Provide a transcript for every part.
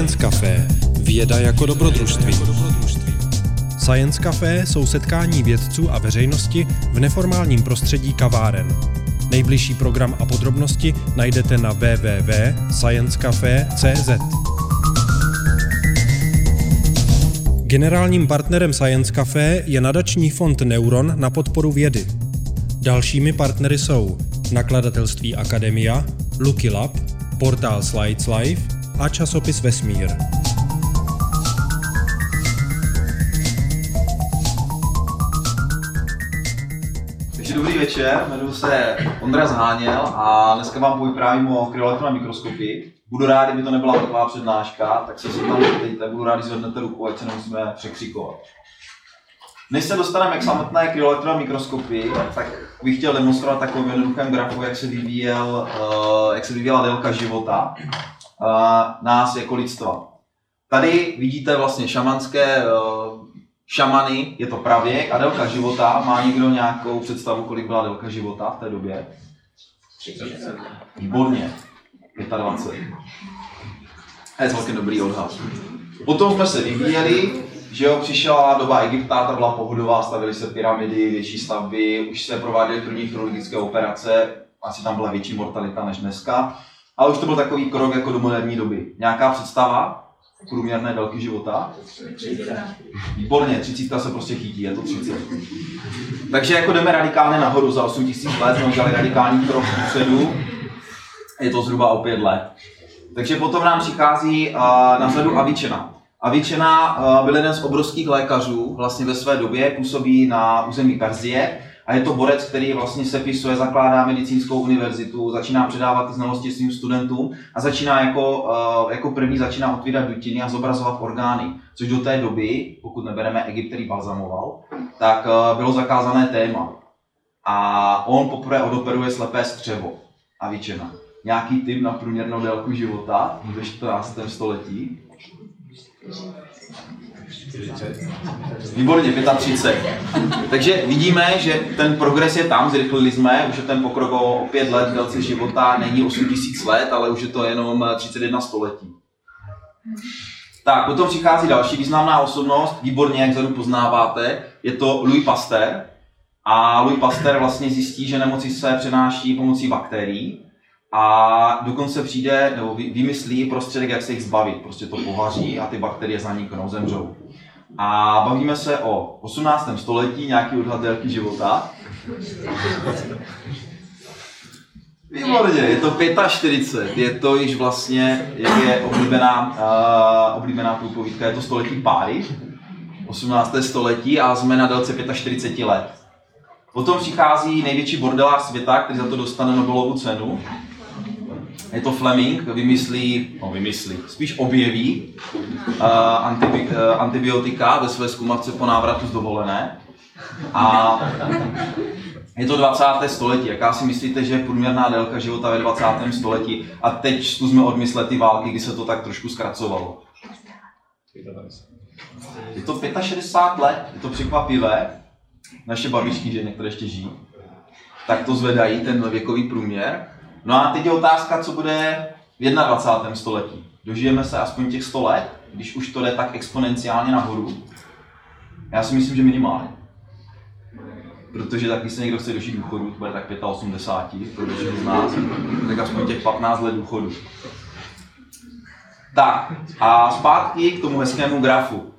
Science Café. Věda jako dobrodružství. Science Café jsou setkání vědců a veřejnosti v neformálním prostředí kaváren. Nejbližší program a podrobnosti najdete na www.sciencecafe.cz. Generálním partnerem Science Café je nadační fond Neuron na podporu vědy. Dalšími partnery jsou nakladatelství Akademia, Lucky Lab, portál Slides Live a časopis Vesmír. Takže dobrý večer, jmenuji se Ondra Zháněl a dneska vám povyprávím o kryoelektronové mikroskopii. Budu rád, kdyby to nebyla taková přednáška, tak se si tam zeptejte, budu rád, když zvednete ruku, ať se nemusíme překřikovat. Než se dostaneme k samotné kryoelektronové mikroskopii, tak bych chtěl demonstrovat takovým jednoduchém grafu, jak se, vyvíjel, uh, jak se vyvíjela délka života nás jako lidstva. Tady vidíte vlastně šamanské uh, šamany, je to pravěk a délka života. Má někdo nějakou představu, kolik byla délka života v té době? 30. Výborně. 25. To je celkem dobrý odhad. Potom jsme se vyvíjeli, že jo, přišla doba Egypta, ta byla pohodová, stavily se pyramidy, větší stavby, už se prováděly první chirurgické operace, asi tam byla větší mortalita než dneska, ale už to byl takový krok jako do moderní doby. Nějaká představa průměrné délky života? 30. Výborně, 30 se prostě chytí, je to 30. Takže jako jdeme radikálně nahoru, za 8000 let jsme udělali radikální krok dopředu, je to zhruba o 5 let. Takže potom nám přichází uh, na řadu Avičena. Avičena uh, byl jeden z obrovských lékařů vlastně ve své době, působí na území Perzie a je to borec, který vlastně se pisuje, zakládá medicínskou univerzitu, začíná předávat ty znalosti svým studentům a začíná jako, uh, jako první začíná otvírat dutiny a zobrazovat orgány, což do té doby, pokud nebereme Egypt, který balzamoval, tak uh, bylo zakázané téma. A on poprvé odoperuje slepé střevo, Avičena nějaký typ na průměrnou délku života ve 14. století? Výborně, 35. Takže vidíme, že ten progres je tam, zrychlili jsme, už je ten pokrok o 5 let v délce života není 8000 let, ale už je to jenom 31 století. Tak, potom přichází další významná osobnost, výborně, jak zadu poznáváte, je to Louis Pasteur. A Louis Pasteur vlastně zjistí, že nemoci se přenáší pomocí bakterií a dokonce přijde, nebo vymyslí prostředek, jak se jich zbavit. Prostě to povaří a ty bakterie zaniknou, zemřou. A bavíme se o 18. století, nějaký odhad délky života. Výborně, je to 45, je to již vlastně, jak je oblíbená, uh, oblíbená průpovídka, je to století páry, 18. století a jsme na délce 45 let. Potom přichází největší bordelář světa, který za to dostane Nobelovu cenu, je to Fleming, vymyslí, no vymyslí, spíš objeví uh, antibi, uh, antibiotika ve své zkumavce po návratu z dovolené. A je to 20. století. Jaká si myslíte, že je průměrná délka života ve 20. století? A teď zkusme odmyslet ty války, kdy se to tak trošku zkracovalo. Je to 65 let, je to překvapivé. Naše babičky, že některé ještě žijí, tak to zvedají ten věkový průměr. No a teď je otázka, co bude v 21. století. Dožijeme se aspoň těch 100 let, když už to jde tak exponenciálně nahoru? Já si myslím, že minimálně. Protože tak, když se někdo chce dožít důchodu, to bude tak 85, pro většinu z nás, tak aspoň těch 15 let důchodu. Tak, a zpátky k tomu hezkému grafu.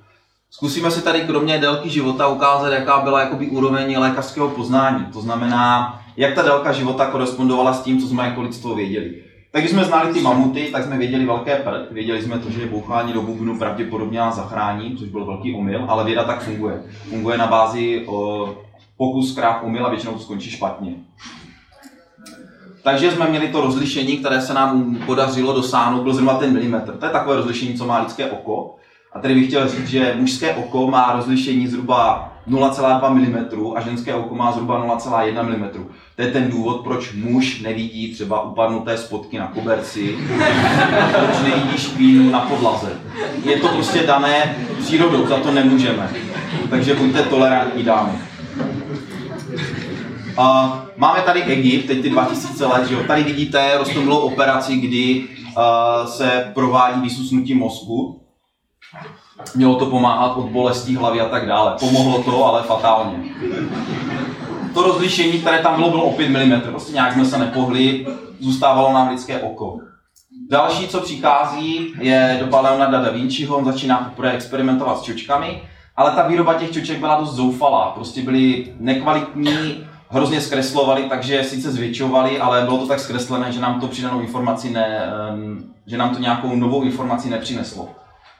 Zkusíme si tady kromě délky života ukázat, jaká byla jakoby úroveň lékařského poznání. To znamená, jak ta délka života korespondovala s tím, co jsme jako lidstvo věděli. Takže jsme znali ty mamuty, tak jsme věděli velké prd, věděli jsme to, že bouchání do bubnu pravděpodobně nás zachrání, což byl velký omyl, ale věda tak funguje. Funguje na bázi o, pokus, kráv, omyl a většinou to skončí špatně. Takže jsme měli to rozlišení, které se nám podařilo dosáhnout, byl zhruba ten milimetr. To je takové rozlišení, co má lidské oko. A tady bych chtěl říct, že mužské oko má rozlišení zhruba 0,2 mm a ženské oko má zhruba 0,1 mm. To je ten důvod, proč muž nevidí třeba upadnuté spotky na koberci, proč nevidí špínu na podlaze. Je to prostě dané přírodou, za to nemůžeme. Takže buďte tolerantní dámy. A máme tady Egypt, teď ty 2000 let, že jo? Tady vidíte roztomilou operaci, kdy uh, se provádí vysusnutí mozku. Mělo to pomáhat od bolestí hlavy a tak dále. Pomohlo to, ale fatálně. To rozlišení, které tam bylo, bylo o 5 mm. Prostě nějak jsme se nepohli, zůstávalo nám lidské oko. Další, co přichází, je doba Leonarda da Vinciho, on začíná poprvé experimentovat s čočkami, ale ta výroba těch čoček byla dost zoufalá, prostě byly nekvalitní, hrozně zkreslovali, takže sice zvětšovali, ale bylo to tak zkreslené, že nám to přidanou informaci ne, že nám to nějakou novou informaci nepřineslo.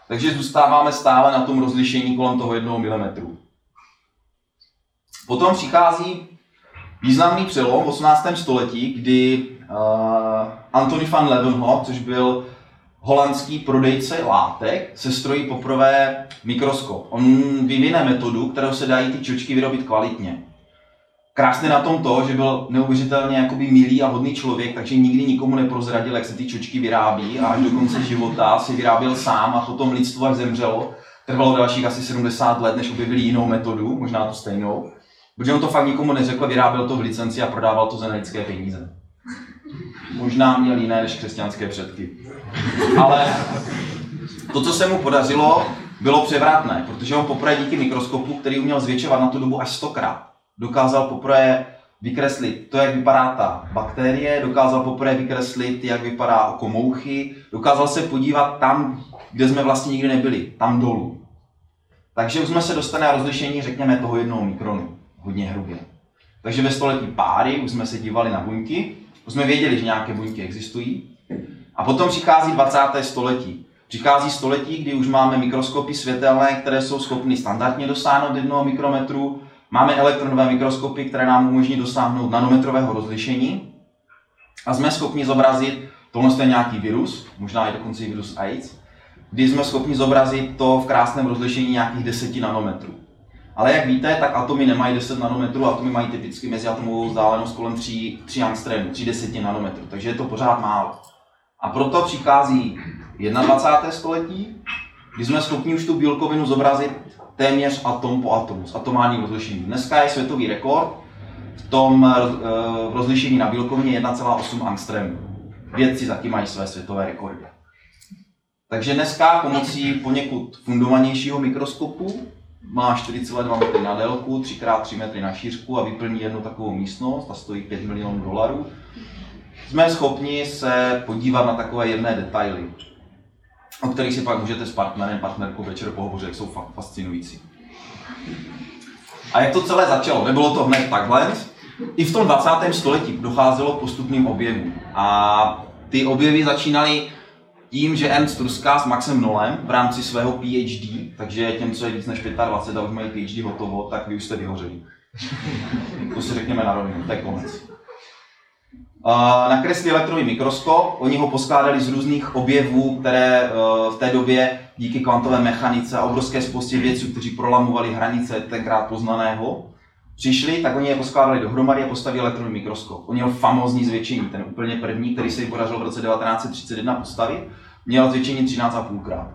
Takže zůstáváme stále na tom rozlišení kolem toho 1 mm. Potom přichází významný přelom v 18. století, kdy uh, Anthony van Leeuwenhoek, což byl holandský prodejce látek, se strojí poprvé mikroskop. On vyvine metodu, kterou se dají ty čočky vyrobit kvalitně. Krásné na tom to, že byl neuvěřitelně jakoby milý a hodný člověk, takže nikdy nikomu neprozradil, jak se ty čočky vyrábí a až do konce života si vyráběl sám a potom lidstvo až zemřelo. Trvalo dalších asi 70 let, než objevili jinou metodu, možná to stejnou. Protože on to fakt nikomu neřekl, vyráběl to v licenci a prodával to za nelidské peníze. Možná měl jiné než křesťanské předky. Ale to, co se mu podařilo, bylo převratné, protože on poprvé díky mikroskopu, který uměl zvětšovat na tu dobu až stokrát, dokázal poprvé vykreslit to, jak vypadá ta bakterie, dokázal poprvé vykreslit, jak vypadá oko mouchy, dokázal se podívat tam, kde jsme vlastně nikdy nebyli, tam dolů. Takže už jsme se dostali na rozlišení, řekněme, toho jednoho mikronu, hodně hrubě. Takže ve století páry už jsme se dívali na buňky, už jsme věděli, že nějaké buňky existují. A potom přichází 20. století. Přichází století, kdy už máme mikroskopy světelné, které jsou schopny standardně dosáhnout jednoho mikrometru, Máme elektronové mikroskopy, které nám umožní dosáhnout nanometrového rozlišení a jsme schopni zobrazit, tohle je nějaký virus, možná i dokonce virus AIDS, kdy jsme schopni zobrazit to v krásném rozlišení nějakých 10 nanometrů. Ale jak víte, tak atomy nemají 10 nanometrů, atomy mají typicky meziatomovou vzdálenost kolem 3, 3 angstremů, 3 desetiny nanometrů, takže je to pořád málo. A proto přichází 21. století, kdy jsme schopni už tu bílkovinu zobrazit téměř atom po atomu s atomárním rozlišením. Dneska je světový rekord v tom eh, v rozlišení na bílkovině 1,8 angstremů. Vědci zatím mají své světové rekordy. Takže dneska pomocí poněkud fundovanějšího mikroskopu má 4,2 metry na délku, 3x3 metry na šířku a vyplní jednu takovou místnost a stojí 5 milionů dolarů. Jsme schopni se podívat na takové jedné detaily o kterých si pak můžete s partnerem, partnerkou večer pohovořit, jak jsou fakt fascinující. A jak to celé začalo? Nebylo to hned takhle. I v tom 20. století docházelo k postupným objevům. A ty objevy začínaly tím, že Ernst Truska s Maxem Nolem v rámci svého PhD, takže těm, co je víc než 25 a už mají PhD hotovo, tak vy už jste vyhořeli. To si řekněme na rovinu, to je konec nakreslí elektrový mikroskop, oni ho poskládali z různých objevů, které eh, v té době díky kvantové mechanice a obrovské spoustě vědců, kteří prolamovali hranice tenkrát poznaného, přišli, tak oni je poskládali dohromady a postavili elektrový mikroskop. On měl famózní zvětšení, ten úplně první, který se jim podařilo v roce 1931 postavit, měl zvětšení 13,5 krát.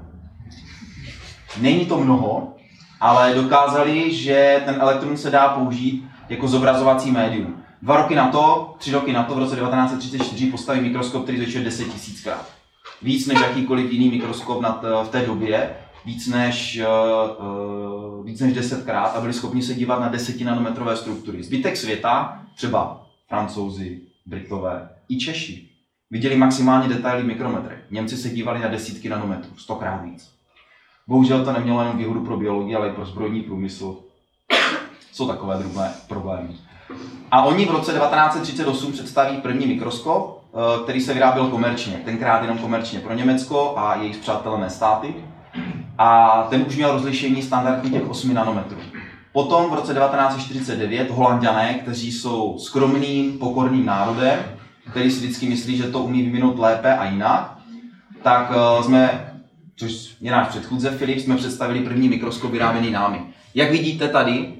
Není to mnoho, ale dokázali, že ten elektron se dá použít jako zobrazovací médium. Dva roky na to, tři roky na to, v roce 1934 postaví mikroskop, který zvětšuje 10 tisíckrát. Víc než jakýkoliv jiný mikroskop t, v té době, víc než, uh, víc než 10 krát a byli schopni se dívat na 10 nanometrové struktury. Zbytek světa, třeba francouzi, Britové i Češi, viděli maximálně detaily v mikrometrech. Němci se dívali na desítky nanometrů, stokrát víc. Bohužel to nemělo jenom výhodu pro biologii, ale i pro zbrojní průmysl. Jsou takové drobné problémy. A oni v roce 1938 představí první mikroskop, eh, který se vyráběl komerčně, tenkrát jenom komerčně pro Německo a jejich přátelé státy. A ten už měl rozlišení standardní těch 8 nanometrů. Potom v roce 1949 holanděné, kteří jsou skromným, pokorným národem, který si vždycky myslí, že to umí vyvinout lépe a jinak, tak eh, jsme, což je náš předchůdce Filip, jsme představili první mikroskop vyráběný námi. Jak vidíte tady,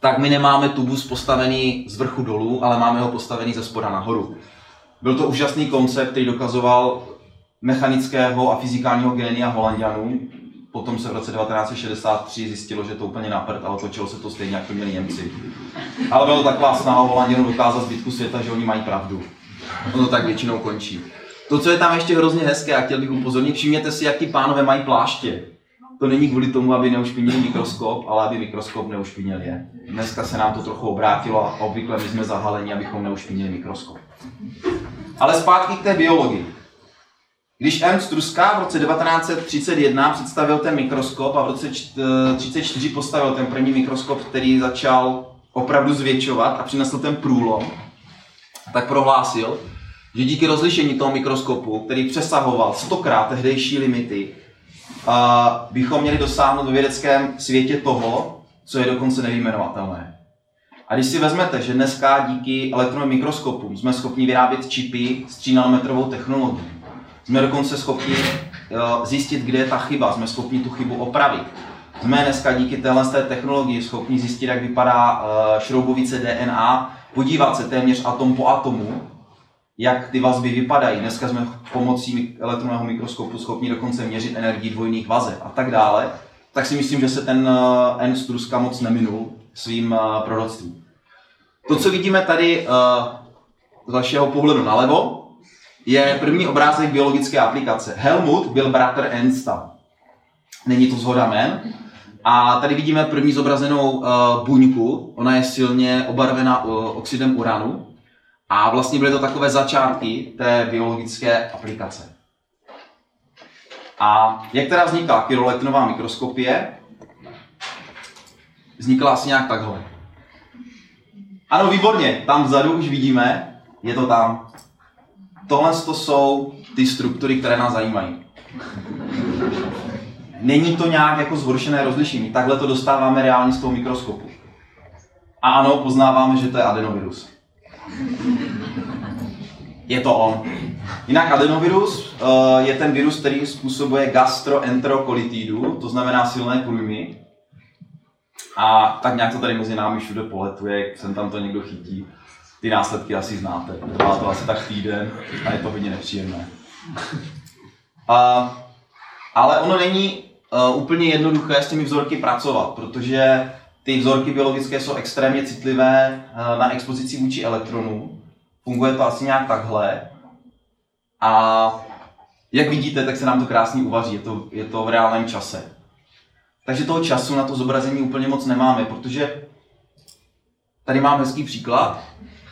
tak my nemáme tubus postavený z vrchu dolů, ale máme ho postavený ze spoda nahoru. Byl to úžasný koncept, který dokazoval mechanického a fyzikálního génia Holandianů. Potom se v roce 1963 zjistilo, že to úplně naprt, ale točilo se to stejně, jak to měli Němci. Ale bylo taková snaha Holandianů dokázat zbytku světa, že oni mají pravdu. Ono tak většinou končí. To, co je tam ještě hrozně hezké, a chtěl bych upozornit, všimněte si, jak pánové mají pláště. To není kvůli tomu, aby neušpinili mikroskop, ale aby mikroskop neušpinil je. Dneska se nám to trochu obrátilo a obvykle my jsme zahaleni, abychom neušpinili mikroskop. Ale zpátky k té biologii. Když Ernst Truska v roce 1931 představil ten mikroskop a v roce 1934 postavil ten první mikroskop, který začal opravdu zvětšovat a přinesl ten průlom, tak prohlásil, že díky rozlišení toho mikroskopu, který přesahoval stokrát tehdejší limity, bychom měli dosáhnout ve vědeckém světě toho, co je dokonce nevyjmenovatelné. A když si vezmete, že dneska díky elektronovým mikroskopům jsme schopni vyrábět čipy s 3 nanometrovou technologií, jsme dokonce schopni zjistit, kde je ta chyba, jsme schopni tu chybu opravit. Jsme dneska díky téhle technologii schopni zjistit, jak vypadá e, šroubovice DNA, podívat se téměř atom po atomu, jak ty vazby vypadají. Dneska jsme pomocí elektronového mikroskopu schopni dokonce měřit energii dvojných vazeb a tak dále. Tak si myslím, že se ten e, N Struska moc neminul svým proroctvím. To, co vidíme tady z vašeho pohledu nalevo, je první obrázek biologické aplikace. Helmut byl bratr Ernsta. Není to zhoda men. A tady vidíme první zobrazenou uh, buňku. Ona je silně obarvená uh, oxidem uranu. A vlastně byly to takové začátky té biologické aplikace. A jak teda vznikla pyroelektronová mikroskopie? Vznikla asi nějak takhle. Ano, výborně, tam vzadu už vidíme, je to tam tohle to jsou ty struktury, které nás zajímají. Není to nějak jako zhoršené rozlišení, takhle to dostáváme reálně z toho mikroskopu. A ano, poznáváme, že to je adenovirus. Je to on. Jinak adenovirus uh, je ten virus, který způsobuje gastroenterokolitídu, to znamená silné průjmy. A tak nějak to tady mezi námi všude poletuje, sem tam to někdo chytí ty následky asi znáte. Trvá to asi tak týden a je to hodně nepříjemné. A, ale ono není uh, úplně jednoduché s těmi vzorky pracovat, protože ty vzorky biologické jsou extrémně citlivé uh, na expozici vůči elektronů. Funguje to asi nějak takhle. A jak vidíte, tak se nám to krásně uvaří, je to, je to v reálném čase. Takže toho času na to zobrazení úplně moc nemáme, protože tady mám hezký příklad.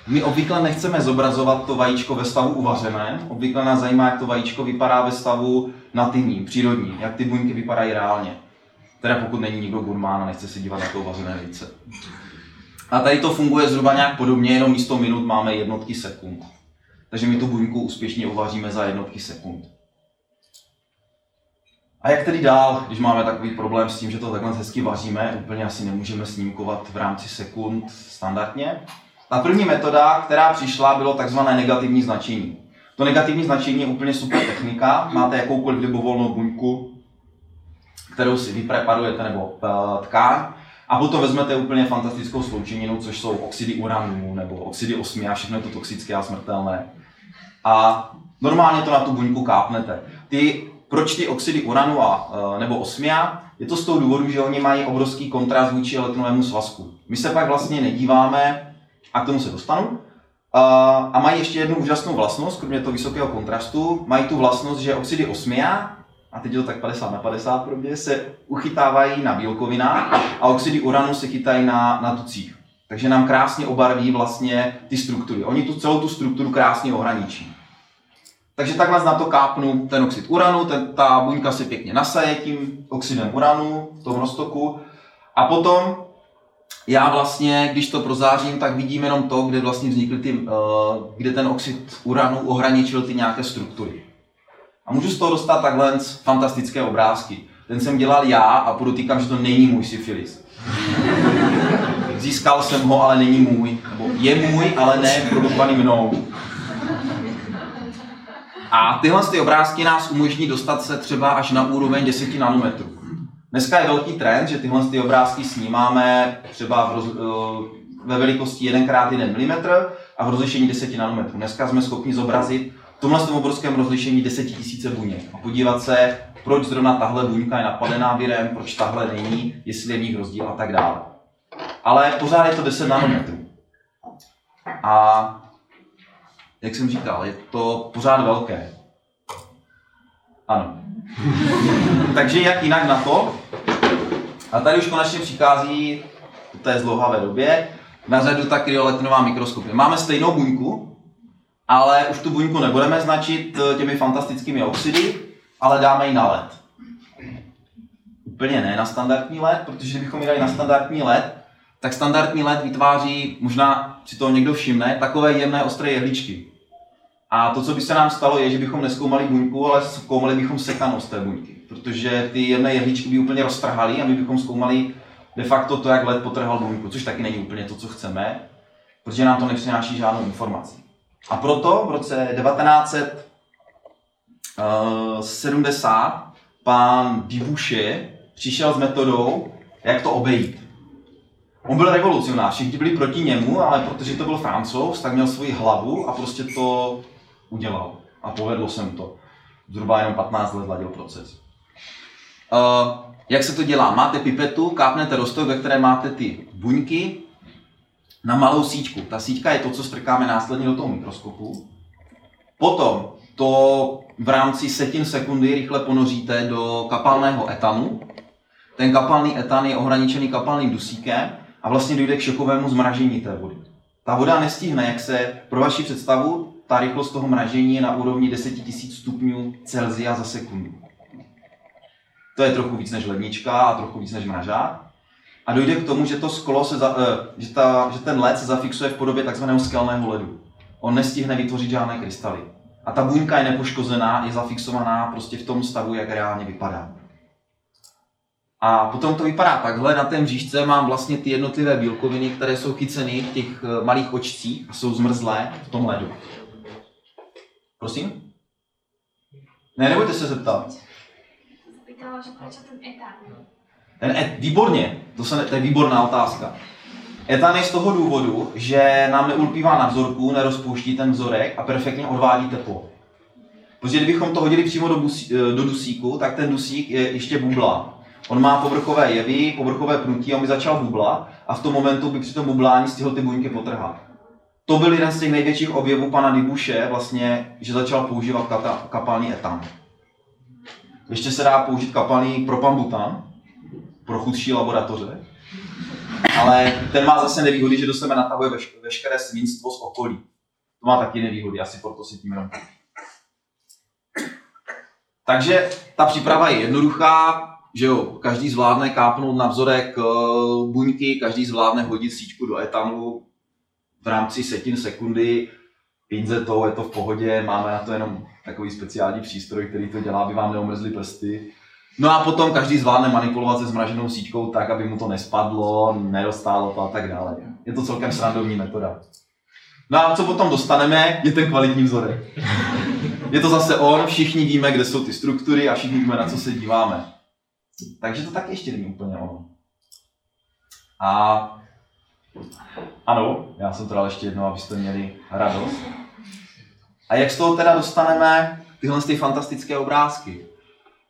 My obvykle nechceme zobrazovat to vajíčko ve stavu uvařené, obvykle nás zajímá, jak to vajíčko vypadá ve stavu nativním, přírodním, jak ty buňky vypadají reálně. Teda pokud není nikdo gurmán a nechce se dívat na to uvařené vejce. A tady to funguje zhruba nějak podobně, jenom místo minut máme jednotky sekund. Takže my tu buňku úspěšně uvaříme za jednotky sekund. A jak tedy dál, když máme takový problém s tím, že to takhle hezky vaříme, úplně asi nemůžeme snímkovat v rámci sekund standardně, ta první metoda, která přišla, bylo takzvané negativní značení. To negativní značení je úplně super technika. Máte jakoukoliv libovolnou buňku, kterou si vypreparujete nebo eh, tkáň a potom vezmete úplně fantastickou sloučeninu, což jsou oxidy uranu nebo oxidy osmi a všechno je to toxické a smrtelné. A normálně to na tu buňku kápnete. Ty, proč ty oxidy uranu a, eh, nebo osmia? Je to z toho důvodu, že oni mají obrovský kontrast vůči elektronovému svazku. My se pak vlastně nedíváme a k tomu se dostanu. A mají ještě jednu úžasnou vlastnost, kromě toho vysokého kontrastu, mají tu vlastnost, že oxidy osmia, a teď je to tak 50 na 50 pro mě, se uchytávají na bílkovinách a oxidy uranu se chytají na, na tucích. Takže nám krásně obarví vlastně ty struktury. Oni tu celou tu strukturu krásně ohraničí. Takže takhle na to kápnu ten oxid uranu, ten, ta buňka se pěkně nasaje tím oxidem uranu v tom roztoku a potom já vlastně, když to prozářím, tak vidím jenom to, kde vlastně vznikly ty, uh, kde ten oxid uranu ohraničil ty nějaké struktury. A můžu z toho dostat takhle fantastické obrázky. Ten jsem dělal já a podotýkám, že to není můj syfilis. Získal jsem ho, ale není můj. Nebo je můj, ale ne produkovaný mnou. A tyhle ty obrázky nás umožní dostat se třeba až na úroveň 10 nanometrů. Dneska je velký trend, že tyhle ty obrázky snímáme třeba v roz, eh, ve velikosti 1x1 mm a v rozlišení 10 nanometrů. Dneska jsme schopni zobrazit v tomhle obrovském rozlišení 10 000 buněk a podívat se, proč zrovna tahle buňka je napadená virem, proč tahle není, jestli je v nich rozdíl a tak dále. Ale pořád je to 10 nanometrů. A jak jsem říkal, je to pořád velké. Ano. Takže jak jinak na to? A tady už konečně přichází po té zlouhavé době na řadu ta kryoletinová mikroskopy. Máme stejnou buňku, ale už tu buňku nebudeme značit eh, těmi fantastickými oxidy, ale dáme ji na led. Úplně ne na standardní led, protože kdybychom ji dali na standardní led, tak standardní led vytváří, možná si to někdo všimne, takové jemné ostré jehličky. A to, co by se nám stalo, je, že bychom neskoumali buňku, ale zkoumali bychom sekanost té buňky. Protože ty jemné jehličky by úplně roztrhaly a my bychom zkoumali de facto to, jak led potrhal buňku, což taky není úplně to, co chceme, protože nám to nepřináší žádnou informaci. A proto v roce 1970 eh, pán Dibouche přišel s metodou, jak to obejít. On byl revolucionář, všichni byli proti němu, ale protože to byl francouz, tak měl svoji hlavu a prostě to udělal. A povedlo se mu to. Zhruba jenom 15 let ladil proces. Uh, jak se to dělá? Máte pipetu, kápnete rostok, ve které máte ty buňky na malou síťku. Ta síťka je to, co strkáme následně do toho mikroskopu. Potom to v rámci setin sekundy rychle ponoříte do kapalného etanu. Ten kapalný etan je ohraničený kapalným dusíkem a vlastně dojde k šokovému zmražení té vody. Ta voda nestihne, jak se pro vaši představu, ta rychlost toho mražení je na úrovni 10 000 stupňů Celsia za sekundu. To je trochu víc než lednička a trochu víc než mražák. A dojde k tomu, že to sklo se za, eh, že, ta, že ten led se zafixuje v podobě takzvaného skalného ledu. On nestihne vytvořit žádné krystaly. A ta buňka je nepoškozená, je zafixovaná prostě v tom stavu, jak reálně vypadá. A potom to vypadá takhle, na té mřížce mám vlastně ty jednotlivé bílkoviny, které jsou chyceny v těch eh, malých očcích a jsou zmrzlé v tom ledu. Prosím? Ne, nebojte se zeptat. Pýtala, že proč ten etan? Ten et, výborně, to, se, to je výborná otázka. Etan je z toho důvodu, že nám neulpívá na vzorku, nerozpouští ten vzorek a perfektně odvádí teplo. Protože kdybychom to hodili přímo do, busí, eh, do dusíku, tak ten dusík je ještě bubla. On má povrchové jevy, povrchové pnutí, on by začal bublat a v tom momentu by při tom bublání stihl ty buňky potrhat. To byl jeden z těch největších objevů pana Dibuše, vlastně, že začal používat kata, kapalný etan. Ještě se dá použít kapalný propambutan pro chudší laboratoře, ale ten má zase nevýhody, že do sebe natahuje veš- veškeré svinstvo z okolí. To má taky nevýhody, asi proto si tím jenom. Takže ta příprava je jednoduchá, že jo, každý zvládne kápnout na vzorek eh, buňky, každý zvládne hodit síčku do etanu v rámci setin sekundy, pinzetou, je to v pohodě, máme na to jenom takový speciální přístroj, který to dělá, aby vám neomrzly prsty. No a potom každý zvládne manipulovat se zmraženou síťkou tak, aby mu to nespadlo, neroztálo to a tak dále. Je to celkem srandovní metoda. No a co potom dostaneme, je ten kvalitní vzorek. Je to zase on, všichni víme, kde jsou ty struktury a všichni víme, na co se díváme. Takže to taky ještě není úplně ono. A ano, já jsem to dal ještě jednou, abyste měli radost. A jak z toho teda dostaneme tyhle ty fantastické obrázky?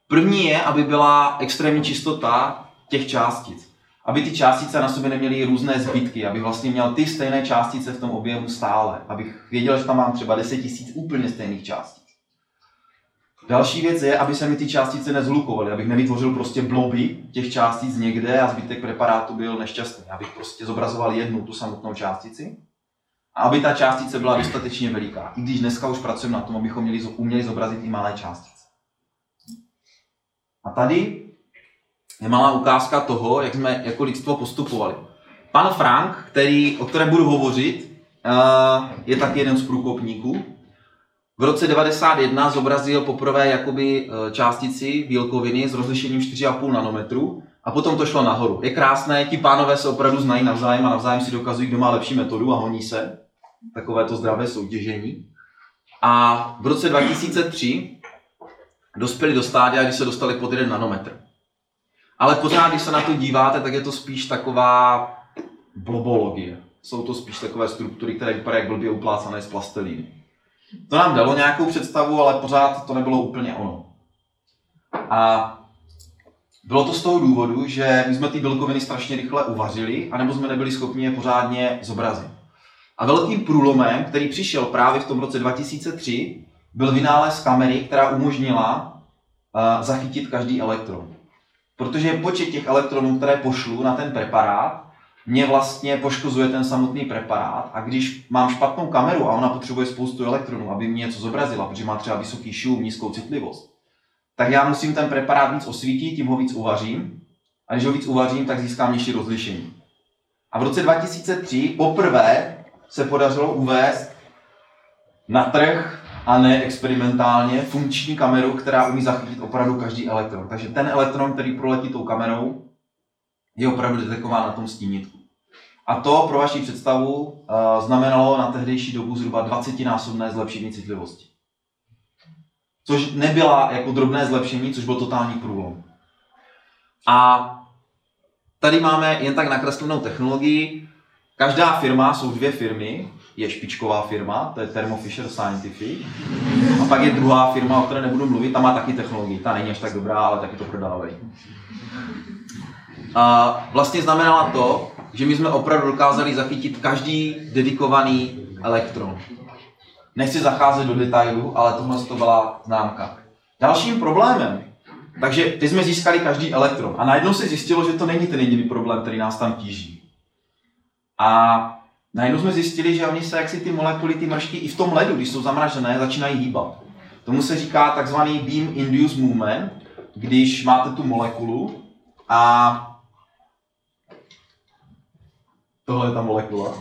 První je, aby byla extrémní čistota těch částic. Aby ty částice na sobě neměly různé zbytky, aby vlastně měl ty stejné částice v tom objemu stále. Abych věděl, že tam mám třeba 10 000 úplně stejných částic. Další věc je, aby se mi ty částice nezhlukovaly, abych nevytvořil prostě bloby těch částic někde a zbytek preparátu byl nešťastný. Abych prostě zobrazoval jednu tu samotnou částici a aby ta částice byla dostatečně veliká. I když dneska už pracujeme na tom, abychom měli, uměli zobrazit i malé částice. A tady je malá ukázka toho, jak jsme jako lidstvo postupovali. Pan Frank, který, o kterém budu hovořit, eh, je taky jeden z průkopníků. V roce 91 zobrazil poprvé jakoby eh, částici bílkoviny s rozlišením 4,5 nanometru a potom to šlo nahoru. Je krásné, ti pánové se opravdu znají navzájem a navzájem si dokazují, kdo má lepší metodu a honí se. Takové to zdravé soutěžení. A v roce 2003 dospěli do stádia, kdy se dostali pod 1 nanometr. Ale pořád, když se na to díváte, tak je to spíš taková blobologie. Jsou to spíš takové struktury, které vypadají jak blbě uplácané z plastelíny. To nám dalo nějakou představu, ale pořád to nebylo úplně ono. A bylo to z toho důvodu, že my jsme ty bílkoviny strašně rychle uvařili, anebo jsme nebyli schopni je pořádně zobrazit. A velkým průlomem, který přišel právě v tom roce 2003, byl vynález kamery, která umožnila zachytit každý elektron. Protože počet těch elektronů, které pošlu na ten preparát, mě vlastně poškozuje ten samotný preparát a když mám špatnou kameru a ona potřebuje spoustu elektronů, aby mě něco zobrazila, protože má třeba vysoký šum, nízkou citlivost, tak já musím ten preparát víc osvítit, tím ho víc uvařím a když ho víc uvařím, tak získám nižší rozlišení. A v roce 2003 poprvé se podařilo uvést na trh a ne experimentálně funkční kameru, která umí zachytit opravdu každý elektron. Takže ten elektron, který proletí tou kamerou, je opravdu detekován na tom stínitku. A to pro vaši představu znamenalo na tehdejší dobu zhruba 20-násobné zlepšení citlivosti. Což nebyla jako drobné zlepšení, což byl totální průlom. A tady máme jen tak nakreslenou technologii. Každá firma, jsou dvě firmy, je špičková firma, to je Thermo Fisher Scientific. A pak je druhá firma, o které nebudu mluvit, ta má taky technologii, ta není až tak dobrá, ale taky to prodávají. A vlastně znamenala to, že my jsme opravdu dokázali zachytit každý dedikovaný elektron. Nechci zacházet do detailu, ale tohle to byla známka. Dalším problémem, takže teď jsme získali každý elektron a najednou se zjistilo, že to není ten jediný problém, který nás tam tíží. A najednou jsme zjistili, že oni se jaksi ty molekuly, ty mršky i v tom ledu, když jsou zamražené, začínají hýbat. Tomu se říká takzvaný beam induced movement, když máte tu molekulu a Tohle je ta molekula.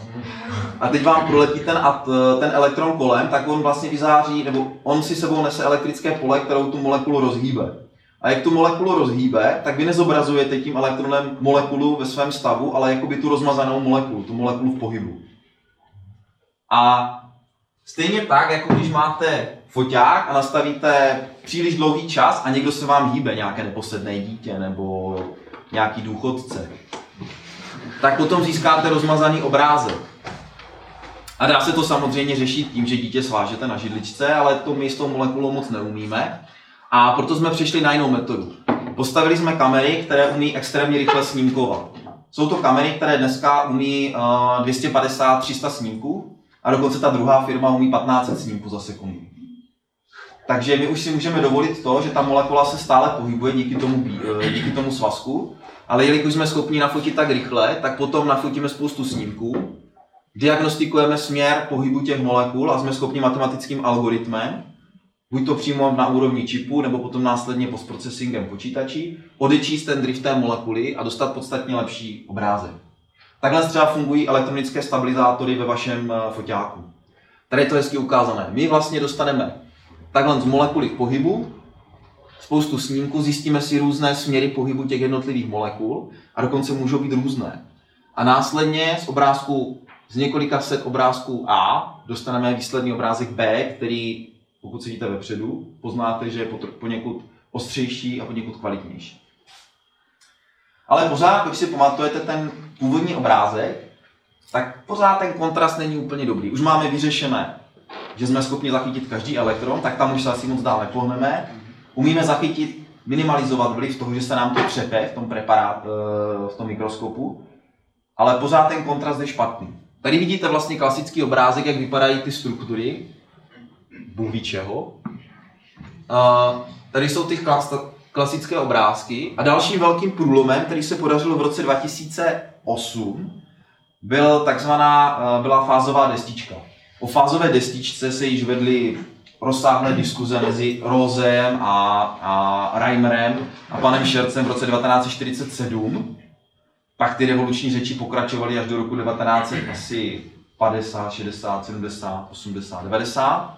A teď vám proletí ten, at, ten elektron kolem, tak on vlastně vyzáří, nebo on si sebou nese elektrické pole, kterou tu molekulu rozhýbe. A jak tu molekulu rozhýbe, tak vy nezobrazujete tím elektronem molekulu ve svém stavu, ale jakoby tu rozmazanou molekulu, tu molekulu v pohybu. A stejně tak, jako když máte foťák a nastavíte příliš dlouhý čas a někdo se vám hýbe, nějaké neposedné dítě nebo nějaký důchodce, tak potom získáte rozmazaný obrázek. A dá se to samozřejmě řešit tím, že dítě svážete na židličce, ale to my s tou molekulou moc neumíme. A proto jsme přišli na jinou metodu. Postavili jsme kamery, které umí extrémně rychle snímkovat. Jsou to kamery, které dneska umí uh, 250-300 snímků a dokonce ta druhá firma umí 1500 snímků za sekundu. Takže my už si můžeme dovolit to, že ta molekula se stále pohybuje díky tomu, eh, díky tomu svazku ale jelikož jsme schopni nafotit tak rychle, tak potom nafotíme spoustu snímků, diagnostikujeme směr pohybu těch molekul a jsme schopni matematickým algoritmem, buď to přímo na úrovni čipu, nebo potom následně postprocesingem počítačí, odečíst ten drift té molekuly a dostat podstatně lepší obrázek. Takhle třeba fungují elektronické stabilizátory ve vašem eh, foťáku. Tady je to hezky ukázané. My vlastně dostaneme takhle z molekuly k pohybu, spoustu snímků, zjistíme si různé směry pohybu těch jednotlivých molekul a dokonce můžou být různé. A následně z obrázku, z několika set obrázků A dostaneme výsledný obrázek B, který, pokud sedíte vepředu, poznáte, že je poněkud ostřejší a poněkud kvalitnější. Ale pořád, když si pamatujete ten původní obrázek, tak pořád ten kontrast není úplně dobrý. Už máme vyřešené, že jsme schopni zachytit každý elektron, tak tam už se asi moc dál nepohneme umíme zachytit, minimalizovat vliv toho, že se nám to třepe v tom preparát, eh, v tom mikroskopu, ale pořád ten kontrast je špatný. Tady vidíte vlastně klasický obrázek, jak vypadají ty struktury, Bůh čeho. Tady jsou ty klasické obrázky a dalším velkým průlomem, který se podařil v roce 2008, byl takzvaná, eh, byla fázová destička. O fázové destičce se již vedly rozsáhlé diskuze mezi Rosem a, a Reimerem a panem Šercem v roce 1947. Pak ty revoluční řeči pokračovaly až do roku 1950, 60, 70, 80, 90.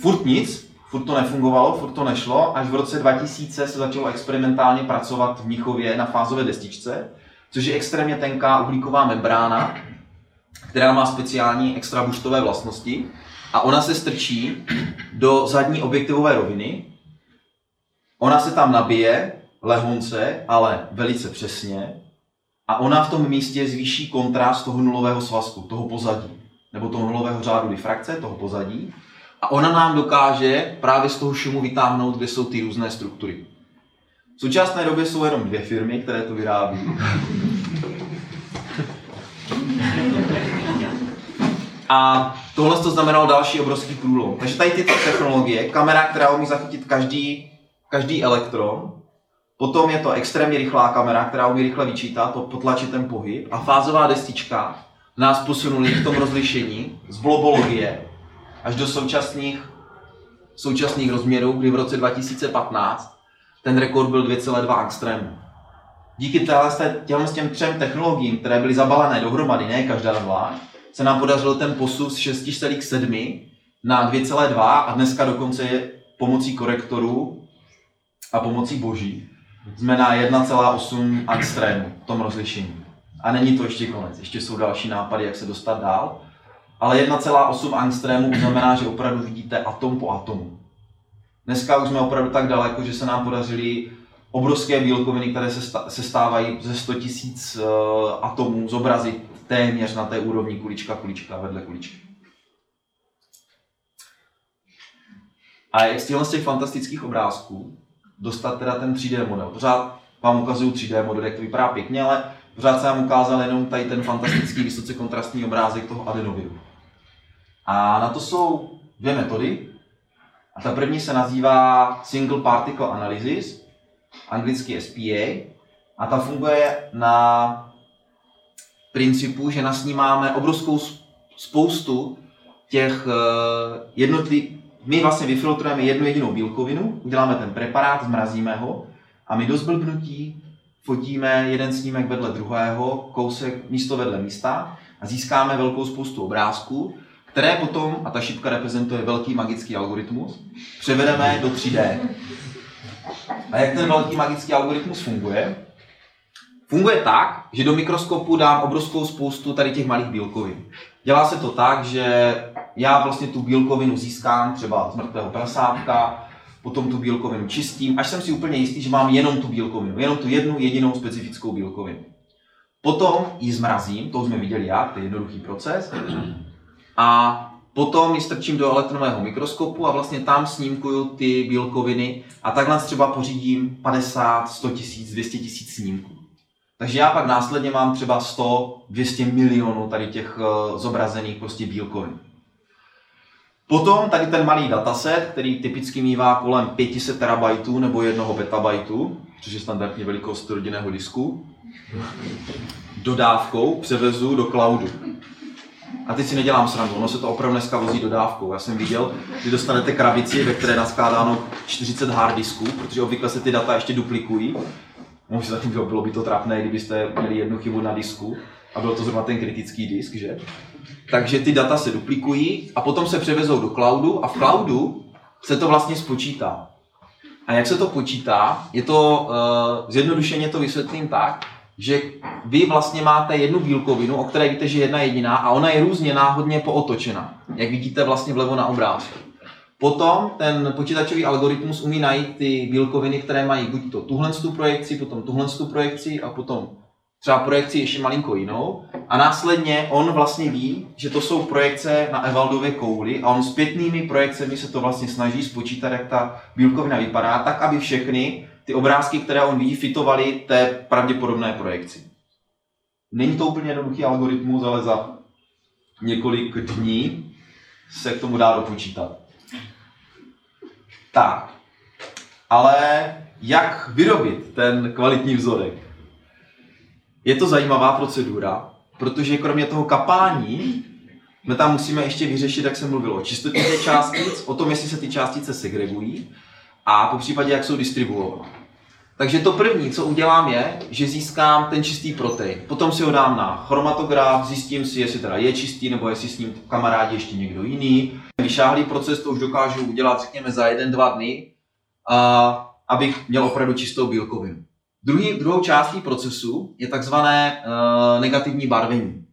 Furt nic, furt to nefungovalo, furt to nešlo, až v roce 2000 se začalo experimentálně pracovat v Mnichově na fázové destičce, což je extrémně tenká uhlíková membrána, která má speciální extrabuštové vlastnosti a ona se strčí do zadní objektivové roviny. Ona se tam nabije lehonce, ale velice přesně. A ona v tom místě zvýší kontrast toho nulového svazku, toho pozadí, nebo toho nulového řádu difrakce, toho pozadí. A ona nám dokáže právě z toho šumu vytáhnout, kde jsou ty různé struktury. V současné době jsou jenom dvě firmy, které to vyrábí. A tohle to znamenalo další obrovský průlom. Takže tady tyto technologie, kamera, která umí zachytit každý každý elektron, potom je to extrémně rychlá kamera, která umí rychle vyčítat, to potlačit ten pohyb a fázová destička nás posunuli v tom rozlišení z blobologie až do současných, současných rozměrů, kdy v roce 2015 ten rekord byl 2,2 angstrémů. Díky těm, těm třem technologiím, které byly zabalené dohromady, ne každá zvlášť, se nám podařilo ten posun z 6,7 na 2,2 a dneska dokonce je pomocí korektorů a pomocí boží jsme na 1,8 angstrému v tom rozlišení. A není to ještě konec, ještě jsou další nápady, jak se dostat dál. Ale 1,8 angstrému znamená, že opravdu vidíte atom po atomu. Dneska už jsme opravdu tak daleko, že se nám podařily obrovské bílkoviny, které se stávají ze 100 000 uh, atomů, zobrazit téměř na té úrovni kulička, kulička vedle kuličky. A jak z těchto z těch fantastických obrázků dostat teda ten 3D model? Pořád vám ukazuju 3D model, jak to vypadá pěkně, ale pořád jsem vám ukázal jenom tady ten fantastický vysoce kontrastní obrázek toho adenoviru. A na to jsou dvě metody. A ta první se nazývá Single Particle Analysis, anglicky SPA, a ta funguje na principu, že nasnímáme obrovskou spoustu těch eh, jednotlivých, my vlastně vyfiltrujeme jednu jedinou bílkovinu, uděláme ten preparát, zmrazíme ho a my do zblbnutí fotíme jeden snímek vedle druhého, kousek místo vedle místa a získáme velkou spoustu obrázků, které potom, a ta šipka reprezentuje velký magický algoritmus, převedeme do 3D. A jak ten velký magický algoritmus funguje? Funguje tak, že do mikroskopu dám obrovskou spoustu tady těch malých bílkovin. Dělá se to tak, že já vlastně tu bílkovinu získám třeba z mrtvého prasátka, potom tu bílkovinu čistím, až jsem si úplně jistý, že mám jenom tu bílkovinu, jenom tu jednu jedinou specifickou bílkovinu. Potom ji zmrazím, to už jsme viděli jak, to je jednoduchý proces, a potom ji strčím do elektronového mikroskopu a vlastně tam snímkuju ty bílkoviny a takhle třeba pořídím 50, 100 tisíc, 200 tisíc snímků. Takže já pak následně mám třeba 100, 200 milionů tady těch uh, zobrazených prostě bílkovin. Potom tady ten malý dataset, který typicky mývá kolem 500 terabajtů nebo 1 petabajtu, což je standardní velikost rodinného disku, dodávkou převezu do cloudu. A teď si nedělám srandu, ono se to opravdu dneska vozí dodávkou. Já jsem viděl, že dostanete krabici, ve které je naskládáno 40 hard disků, protože obvykle se ty data ještě duplikují. Možná bylo by to trapné, kdybyste měli jednu chybu na disku a byl to zrovna ten kritický disk, že? Takže ty data se duplikují a potom se převezou do cloudu a v cloudu se to vlastně spočítá. A jak se to počítá? Je to, uh, zjednodušeně to vysvětlím tak, že vy vlastně máte jednu bílkovinu, o které víte, že je jedna jediná a ona je různě náhodně pootočena, jak vidíte vlastně vlevo na obrázku. Potom ten počítačový algoritmus umí najít ty bílkoviny, které mají buď to tuhle tu projekci, potom tuhle tu projekci a potom třeba projekci ještě malinko jinou a následně on vlastně ví, že to jsou projekce na Evaldově kouli a on s pětnými projekcemi se to vlastně snaží spočítat, jak ta bílkovina vypadá, tak aby všechny ty obrázky, které on ví, fitovaly té pravděpodobné projekci. Není to úplně jednoduchý algoritmus, ale za několik dní se k tomu dá dopočítat. Tak, ale jak vyrobit ten kvalitní vzorek? Je to zajímavá procedura, protože kromě toho kapání, my tam musíme ještě vyřešit, jak se mluvilo, o čistotě těch částic, o tom, jestli se ty částice segregují a po případě, jak jsou distribuovány. Takže to první, co udělám, je, že získám ten čistý protein. Potom si ho dám na chromatograf, zjistím si, jestli teda je čistý, nebo jestli s ním kamarádi ještě někdo jiný. Vyšáhlý proces to už dokážu udělat, řekněme, za jeden, dva dny, a, abych měl opravdu čistou bílkovinu. Druhý, druhou částí procesu je takzvané uh, negativní barvení.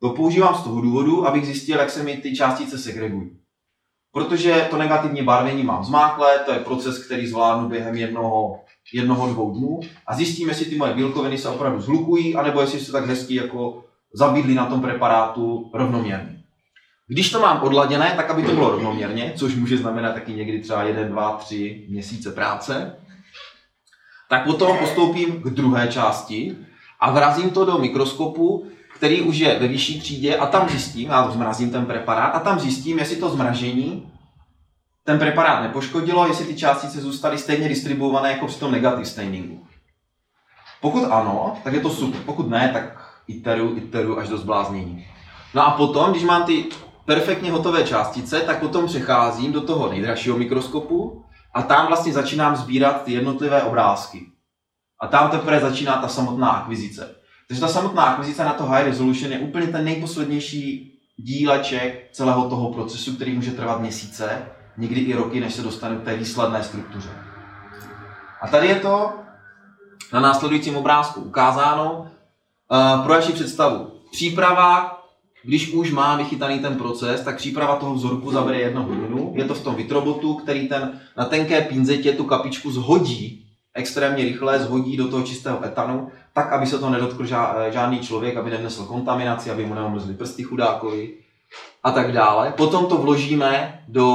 To používám z toho důvodu, abych zjistil, jak se mi ty částice segregují. Protože to negativní barvení mám zmáklé, to je proces, který zvládnu během jednoho, jednoho dvou dnů a zjistím, jestli ty moje bílkoviny se opravdu zhlukují, anebo jestli se tak hezky jako zabídly na tom preparátu rovnoměrně. Když to mám odladěné, tak aby to bylo rovnoměrně, což může znamenat taky někdy třeba 1, 2, 3 měsíce práce, tak potom postoupím k druhé části a vrazím to do mikroskopu, který už je ve vyšší třídě a tam zjistím, já zmrazím ten preparát a tam zjistím, jestli to zmražení ten preparát nepoškodilo, jestli ty částice zůstaly stejně distribuované jako při tom negativ stainingu. Pokud ano, tak je to super. Pokud ne, tak iteru, iteru až do zbláznění. No a potom, když mám ty perfektně hotové částice, tak potom přecházím do toho nejdražšího mikroskopu a tam vlastně začínám sbírat ty jednotlivé obrázky. A tam teprve začíná ta samotná akvizice. Takže ta samotná akvizice na to high resolution je úplně ten nejposlednější díleček celého toho procesu, který může trvat měsíce, někdy i roky, než se dostane k té výsledné struktuře. A tady je to na následujícím obrázku ukázáno uh, pro vaši představu. Příprava když už má vychytaný ten proces, tak příprava toho vzorku zabere jednu hodinu. Je to v tom vitrobotu, který ten na tenké pinzetě tu kapičku zhodí extrémně rychle, zhodí do toho čistého etanu, tak, aby se to nedotkl žádný člověk, aby nenesl kontaminaci, aby mu neomrzli prsty chudákovi a tak dále. Potom to vložíme do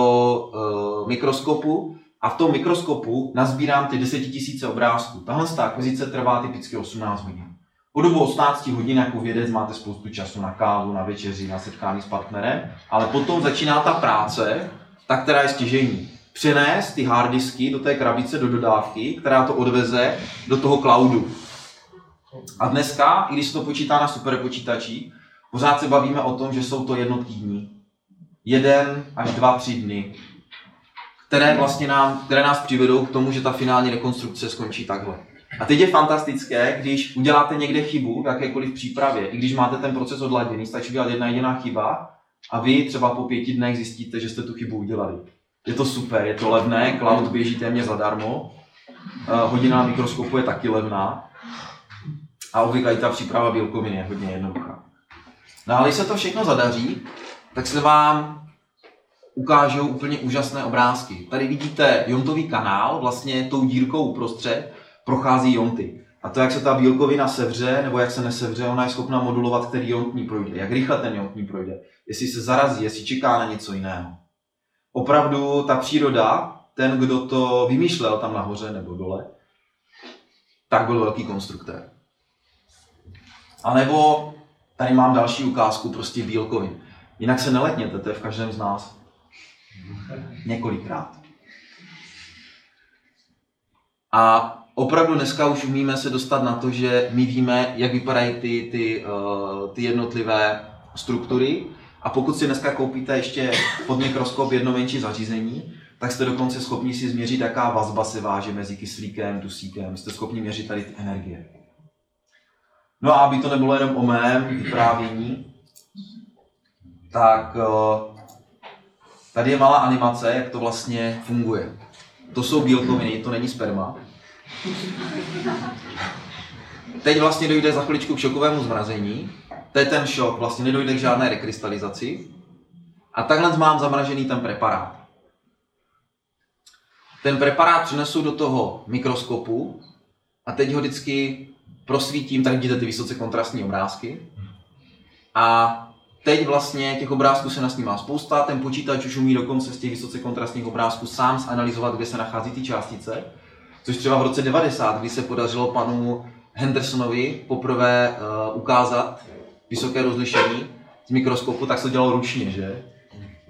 uh, mikroskopu a v tom mikroskopu nazbírám ty 10 000 obrázků. Tahle akvizice trvá typicky 18 hodin. Po dobu 18 hodin jako vědec máte spoustu času na kávu, na večeři, na setkání s partnerem, ale potom začíná ta práce, ta, která je stěžení. Přenést ty harddisky do té krabice, do dodávky, která to odveze do toho cloudu. A dneska, i když se to počítá na superpočítačích, pořád se bavíme o tom, že jsou to jednotky dní. Jeden až dva, tři dny, které, vlastně nám, které nás přivedou k tomu, že ta finální rekonstrukce skončí takhle. A teď je fantastické, když uděláte někde chybu v jakékoliv přípravě, i když máte ten proces odladěný, stačí udělat jedna jediná chyba a vy třeba po pěti dnech zjistíte, že jste tu chybu udělali. Je to super, je to levné, cloud běží téměř zadarmo, eh, hodina na mikroskopu je taky levná a obvykle ta příprava bílkovin je hodně jednoduchá. No ale když se to všechno zadaří, tak se vám ukážou úplně úžasné obrázky. Tady vidíte jontový kanál, vlastně tou dírkou uprostřed, prochází jonty. A to, jak se ta bílkovina sevře, nebo jak se nesevře, ona je schopna modulovat, který jont ní projde, jak rychle ten jont ní projde, jestli se zarazí, jestli čeká na něco jiného. Opravdu ta příroda, ten, kdo to vymýšlel tam nahoře nebo dole, tak byl velký konstruktér. A nebo tady mám další ukázku prostě bílkovin. Jinak se neletněte, to je v každém z nás. Několikrát. A opravdu dneska už umíme se dostat na to, že my víme, jak vypadají ty, ty, uh, ty jednotlivé struktury. A pokud si dneska koupíte ještě pod mikroskop jedno menší zařízení, tak jste dokonce schopni si změřit, jaká vazba se váže mezi kyslíkem, dusíkem. Jste schopni měřit tady ty energie. No a aby to nebylo jenom o mém vyprávění, tak uh, tady je malá animace, jak to vlastně funguje. To jsou bílkoviny, to není sperma. Teď vlastně dojde za chviličku k šokovému zmrazení. To je ten šok, vlastně nedojde k žádné rekrystalizaci. A takhle mám zamražený ten preparát. Ten preparát přinesu do toho mikroskopu a teď ho vždycky prosvítím, tak vidíte ty vysoce kontrastní obrázky. A teď vlastně těch obrázků se nasnímá spousta, ten počítač už umí dokonce z těch vysoce kontrastních obrázků sám zanalizovat, kde se nachází ty částice Což třeba v roce 90, kdy se podařilo panu Hendersonovi poprvé uh, ukázat vysoké rozlišení z mikroskopu, tak se to dělalo ručně, že?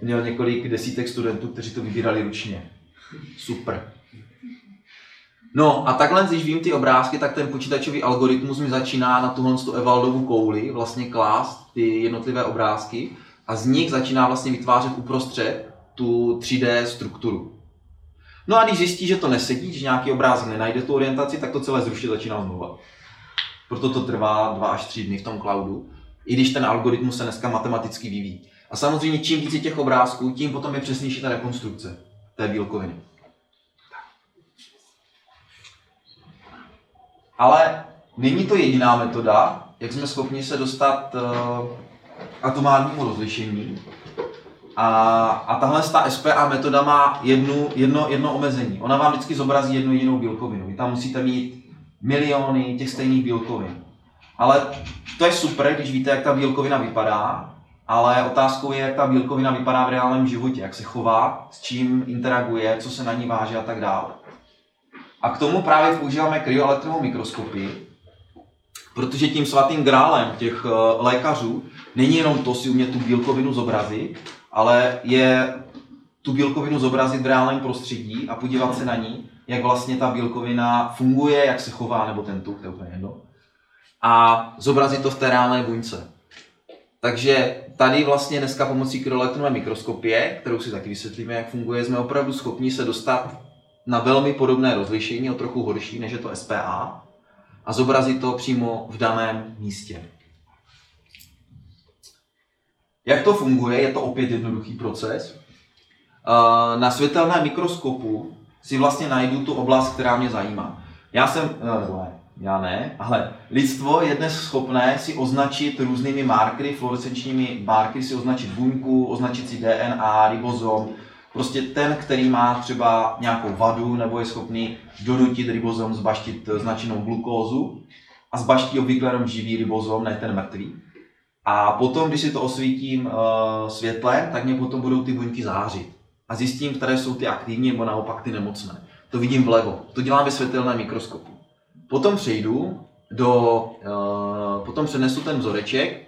Měl několik desítek studentů, kteří to vybírali ručně. Super. No a takhle, když vím ty obrázky, tak ten počítačový algoritmus mi začíná na tuhle tu Evaldovu kouli vlastně klást ty jednotlivé obrázky a z nich začíná vlastně vytvářet uprostřed tu 3D strukturu. No a když zjistí, že to nesedí, že nějaký obrázek nenajde tu orientaci, tak to celé zrušit začíná znova. Proto to trvá dva až tři dny v tom cloudu, i když ten algoritmus se dneska matematicky vyvíjí. A samozřejmě čím více těch obrázků, tím potom je přesnější ta rekonstrukce té bílkoviny. Ale není to jediná metoda, jak jsme schopni se dostat uh, atomárnímu rozlišení. A, a tahle ta SPA metoda má jednu, jedno, jedno omezení. Ona vám vždycky zobrazí jednu jedinou bílkovinu. Vy tam musíte mít miliony těch stejných bílkovin. Ale to je super, když víte, jak ta bílkovina vypadá, ale otázkou je, jak ta bílkovina vypadá v reálném životě, jak se chová, s čím interaguje, co se na ní váže a tak dále. A k tomu právě používáme kryoelektrovou mikroskopii, protože tím svatým grálem těch eh, lékařů není jenom to si umět tu bílkovinu zobrazit, ale je tu bílkovinu zobrazit v reálném prostředí a podívat se na ní, jak vlastně ta bílkovina funguje, jak se chová, nebo ten tuk, to je úplně jedno. A zobrazit to v té reálné buňce. Takže tady vlastně dneska pomocí kryoelektronové mikroskopie, kterou si taky vysvětlíme, jak funguje, jsme opravdu schopni se dostat na velmi podobné rozlišení, o trochu horší, než je to SPA, a zobrazit to přímo v daném místě. Jak to funguje? Je to opět jednoduchý proces. Eh, na světelném mikroskopu si vlastně najdu tu oblast, která mě zajímá. Já jsem, eh, ne, já ne, ale lidstvo je dnes schopné si označit různými markery, fluorescenčními markery, si označit buňku, označit si DNA, ribozom, prostě ten, který má třeba nějakou vadu nebo je schopný donutit ribozom zbaštit značenou glukózu a zbaští obvykle jenom živý ribozom, ne ten mrtvý. A potom, když si to osvítím uh, světlem, tak mě potom budou ty buňky zářit. A zjistím, které jsou ty aktivní nebo naopak ty nemocné. To vidím vlevo. To dělám ve světelném mikroskopu. Potom přejdu do, uh, potom přenesu ten vzoreček,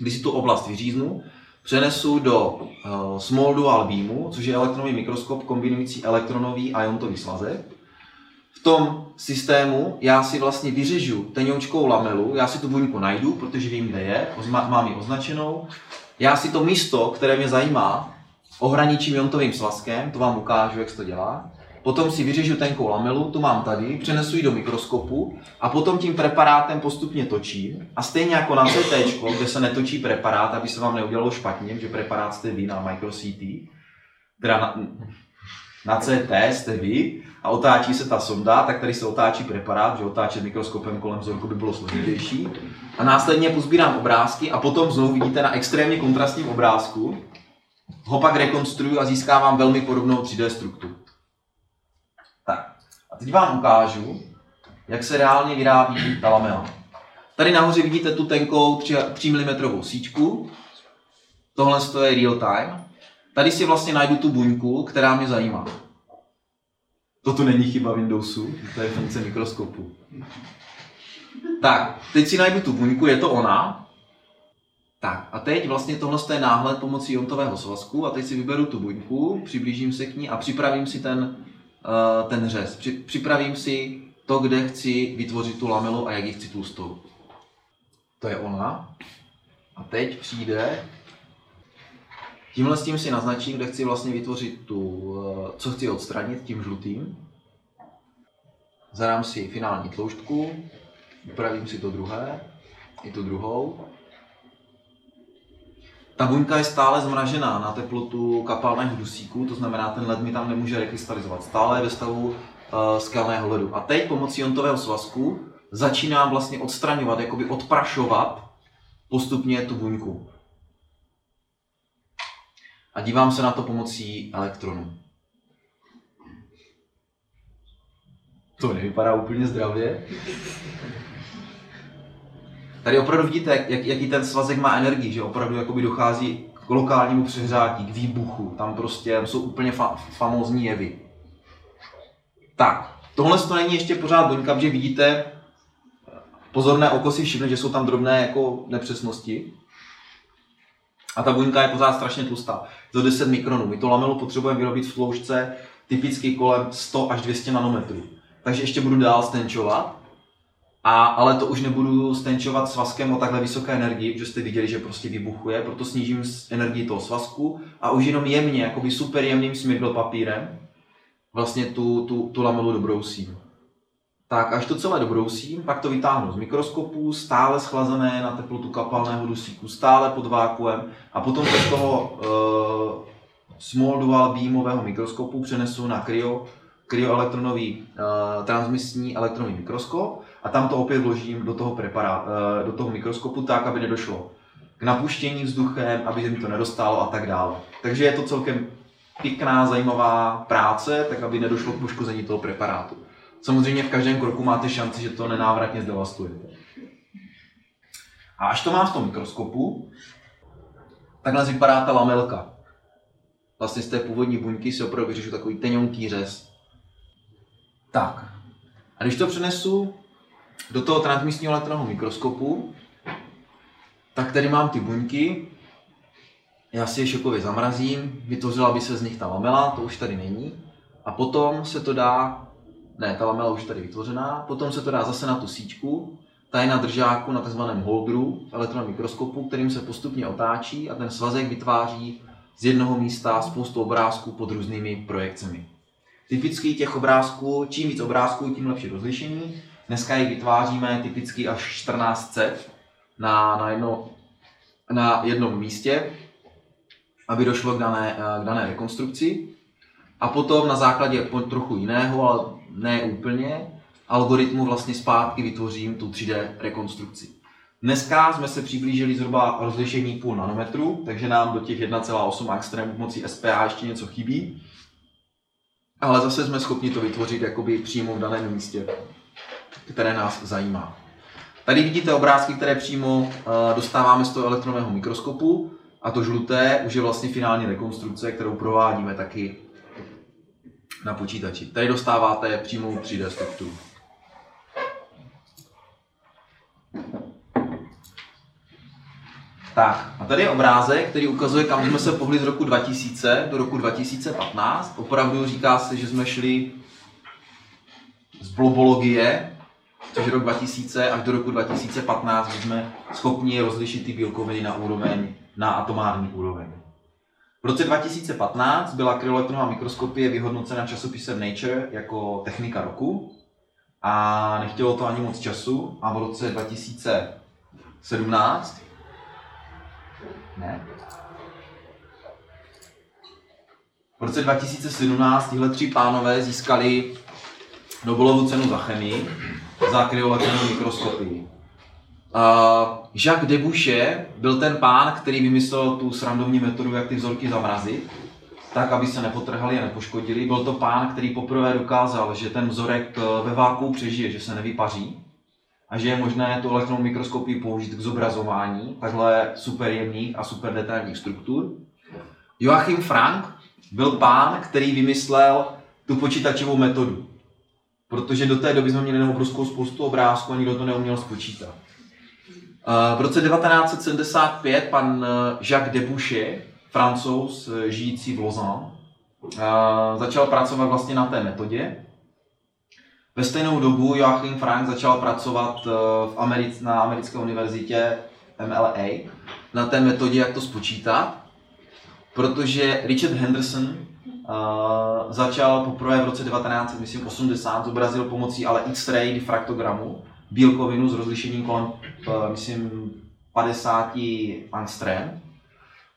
když si tu oblast vyříznu, přenesu do uh, small dual beamu, což je elektronový mikroskop kombinující elektronový a iontový svazek. V tom systému já si vlastně vyřežu tenoučkou lamelu, já si tu buňku najdu, protože vím, kde je, mám ji označenou. Já si to místo, které mě zajímá, ohraničím iontovým svazkem, to vám ukážu, jak se to dělá. Potom si vyřežu tenkou lamelu, tu mám tady, přenesu ji do mikroskopu a potom tím preparátem postupně točím. A stejně jako na CT, kde se netočí preparát, aby se vám neudělalo špatně, že preparát jste vy na MicroCT, teda na, na CT jste vy a otáčí se ta sonda, tak tady se otáčí preparát, že otáčet mikroskopem kolem vzorku by bylo složitější. A následně pozbírám obrázky a potom znovu vidíte na extrémně kontrastním obrázku, ho pak rekonstruju a získávám velmi podobnou 3D strukturu. A teď vám ukážu, jak se reálně vyrábí ta lamela. Tady nahoře vidíte tu tenkou 3 mm síťku. Tohle je real time. Tady si vlastně najdu tu buňku, která mě zajímá. Toto není chyba Windowsu, to je funkce mikroskopu. Tak, teď si najdu tu buňku, je to ona. Tak, a teď vlastně tohle je náhled pomocí jontového svazku a teď si vyberu tu buňku, přiblížím se k ní a připravím si ten ten řez. Při, připravím si to, kde chci vytvořit tu lamelu a jak ji chci tlustou. To je ona. A teď přijde, tímhle s tím si naznačím, kde chci vlastně vytvořit tu, uh, co chci odstranit tím žlutým. Zadám si finální tloušťku, upravím si to druhé, i tu druhou ta buňka je stále zmražená na teplotu kapalného dusíku, to znamená, ten led mi tam nemůže rekrystalizovat. Stále je ve stavu uh, skalného ledu. A teď pomocí jontového svazku začínám vlastně odstraňovat, jakoby odprašovat postupně tu buňku. A dívám se na to pomocí elektronu. To nevypadá úplně zdravě. Tady opravdu vidíte, jak, jaký ten svazek má energii, že opravdu jakoby dochází k lokálnímu přehřátí, k výbuchu. Tam prostě jsou úplně fa- famózní jevy. Tak, tohle to není ještě pořád buňka, že vidíte, pozorné oko si všimne, že jsou tam drobné jako nepřesnosti. A ta buňka je pořád strašně tlustá. Do 10 mikronů. My to lamelo potřebujeme vyrobit v tloušťce typicky kolem 100 až 200 nanometrů. Takže ještě budu dál stenčovat a, ale to už nebudu stenčovat svazkem o takhle vysoké energii, protože jste viděli, že prostě vybuchuje, proto snížím energii toho svazku. A už jenom jemně, jakoby super jemným smigl papírem, vlastně tu, tu, tu lamelu dobrousím. Tak až to celé dobrousím, pak to vytáhnu z mikroskopu, stále schlazené na teplotu kapalného dusíku, stále pod vákuem. A potom to z toho uh, small dual beamového mikroskopu přenesu na kryo, kryoelektronový uh, transmisní elektronový mikroskop a tam to opět vložím do toho, prepará, eh, do toho mikroskopu tak, aby nedošlo k napuštění vzduchem, aby mi to nedostalo a tak dále. Takže je to celkem pěkná, zajímavá práce, tak aby nedošlo k poškození toho preparátu. Samozřejmě v každém kroku máte šanci, že to nenávratně zdevastujete. A až to mám v tom mikroskopu, takhle vypadá ta lamelka. Vlastně z té původní buňky si opravdu vyřešu takový teňonký řez. Tak. A když to přenesu do toho transmisního elektronového mikroskopu, tak tady mám ty buňky. Já si je šokově zamrazím, vytvořila by se z nich ta lamela, to už tady není. A potom se to dá, ne, ta lamela už tady vytvořená, potom se to dá zase na tu síťku, ta je na držáku na tzv. holderu v elektronnom mikroskopu, kterým se postupně otáčí a ten svazek vytváří z jednoho místa spoustu obrázků pod různými projekcemi. Typicky těch obrázků, čím víc obrázků, tím lepší rozlišení. Dneska jich vytváříme typicky až 14 na, na, jedno, na jednom místě, aby došlo k dané, k dané rekonstrukci. A potom na základě trochu jiného, ale ne úplně, algoritmu vlastně zpátky vytvořím tu 3D rekonstrukci. Dneska jsme se přiblížili zhruba rozlišení půl nanometru, takže nám do těch 1,8 angstrémů pomocí SPA ještě něco chybí. Ale zase jsme schopni to vytvořit jakoby přímo v daném místě, které nás zajímá. Tady vidíte obrázky, které přímo eh, dostáváme z toho elektronového mikroskopu a to žluté už je vlastně finální rekonstrukce, kterou provádíme taky na počítači. Tady dostáváte přímo 3D strukturu. Tak, a tady je obrázek, který ukazuje, kam jsme se pohli z roku 2000 do roku 2015. Opravdu říká se, že jsme šli z blobologie, což rok 2000, až do roku 2015, že jsme schopni rozlišit ty bílkoviny na úroveň, na atomární úroveň. V roce 2015 byla kryoelektronová mikroskopie vyhodnocena časopisem Nature jako technika roku a nechtělo to ani moc času a v roce 2017 ne. V roce 2017 tihle tři pánové získali Nobelovu cenu za chemii za kryoelektronovou mikroskopii. Uh, Jacques Debouche byl ten pán, který vymyslel tu srandovní metodu, jak ty vzorky zamrazit, tak, aby se nepotrhali a nepoškodili. Byl to pán, který poprvé dokázal, že ten vzorek eh, ve váku přežije, že se nevypaří a že je možné tu elektronovou mikroskopii použít k zobrazování takhle super jemných a super detailních struktur. Joachim Frank byl pán, který vymyslel tu počítačovou metodu. Protože do té doby jsme měli obrovskou spoustu obrázků a nikdo to neuměl spočítat. V roce 1975 pan eh, Jacques Debouche, francouz eh, žijící v eh, začal pracovat vlastně na té metodě ve stejnou dobu Joachim Frank začal pracovat eh, v Americ, na americké univerzitě MLA na té metodě, jak to spočítat, protože Richard Henderson uh, začal poprvé v roce 1980 zobrazil pomocí ale X-ray diffraktogramu bílkovinu s rozlišením kolem, uh, myslím, 50 angstrém.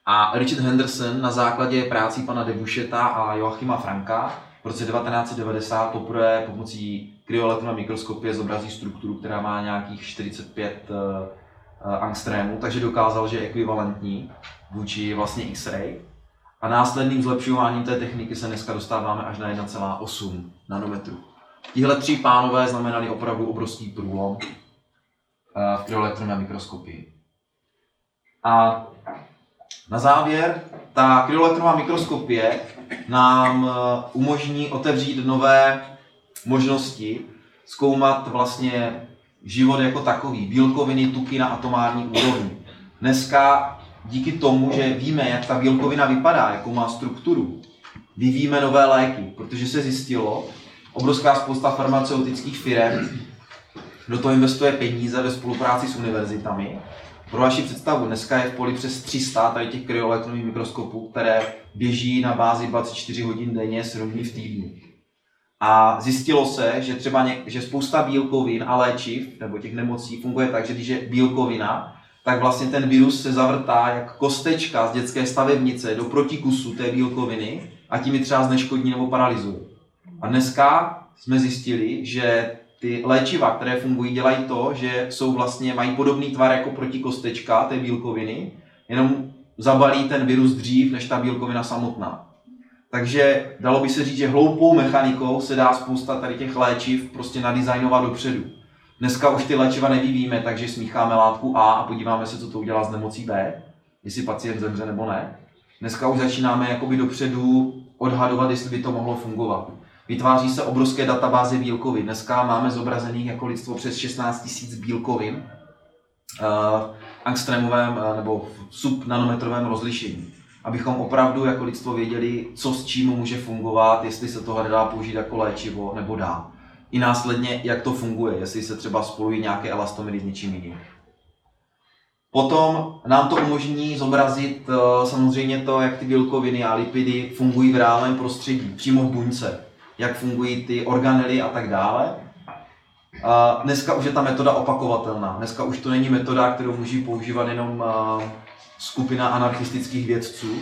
A Richard Henderson na základě prácí pana Debušeta a Joachima Franka v roce 1990 poprvé pomocí kryoelektronové mikroskopie zobrazí strukturu, která má nějakých 45 uh, uh, angstrémů, takže dokázal, že je ekvivalentní vůči vlastně X-ray. A následným zlepšováním té techniky se dneska dostáváme až na 1,8 nanometru. Tihle tři pánové znamenali opravdu obrovský průlom uh, v kryoelektronové mikroskopii. A na závěr, ta kryoelektronová mikroskopie nám eh, umožní otevřít nové možnosti, zkoumat vlastně život jako takový, bílkoviny, tuky na atomární úrovni. Dneska díky tomu, že víme, jak ta bílkovina vypadá, jakou má strukturu, vyvíjíme nové léky, protože se zjistilo, obrovská spousta farmaceutických firm do toho investuje peníze ve spolupráci s univerzitami pro vaši představu, dneska je v poli přes 300 tady těch kryoelektronových mikroskopů, které běží na bázi 24 hodin denně, 7 dní v týdnu. A zjistilo se, že třeba něk, že spousta bílkovin a léčiv, nebo těch nemocí, funguje tak, že když je bílkovina, tak vlastně ten virus se zavrtá jak kostečka z dětské stavebnice do protikusu té bílkoviny a tím ji třeba zneškodní nebo paralyzuje. A dneska jsme zjistili, že ty léčiva, které fungují, dělají to, že jsou vlastně, mají podobný tvar jako protikostečka té bílkoviny, jenom zabalí ten virus dřív než ta bílkovina samotná. Takže dalo by se říct, že hloupou mechanikou se dá spousta tady těch léčiv prostě nadizajnovat dopředu. Dneska už ty léčiva nevyvíjíme, takže smícháme látku A a podíváme se, co to udělá s nemocí B, jestli pacient zemře nebo ne. Dneska už začínáme jakoby dopředu odhadovat, jestli by to mohlo fungovat. Vytváří se obrovské databáze bílkovin. Dneska máme zobrazených jako lidstvo přes 16 000 bílkovin uh, angstremovém uh, nebo subnanometrovém rozlišení. abychom opravdu jako lidstvo věděli, co s čím může fungovat, jestli se toho nedá použít jako léčivo nebo dá. I následně, jak to funguje, jestli se třeba spojují nějaké elastomidy s něčím jiným. Potom nám to umožní zobrazit eh, samozřejmě to, jak ty bílkoviny a lipidy fungují v reálném prostředí, přímo v buňce, jak fungují ty organely a tak dále. Dneska už je ta metoda opakovatelná. Dneska už to není metoda, kterou může používat jenom eh, skupina anarchistických vědců,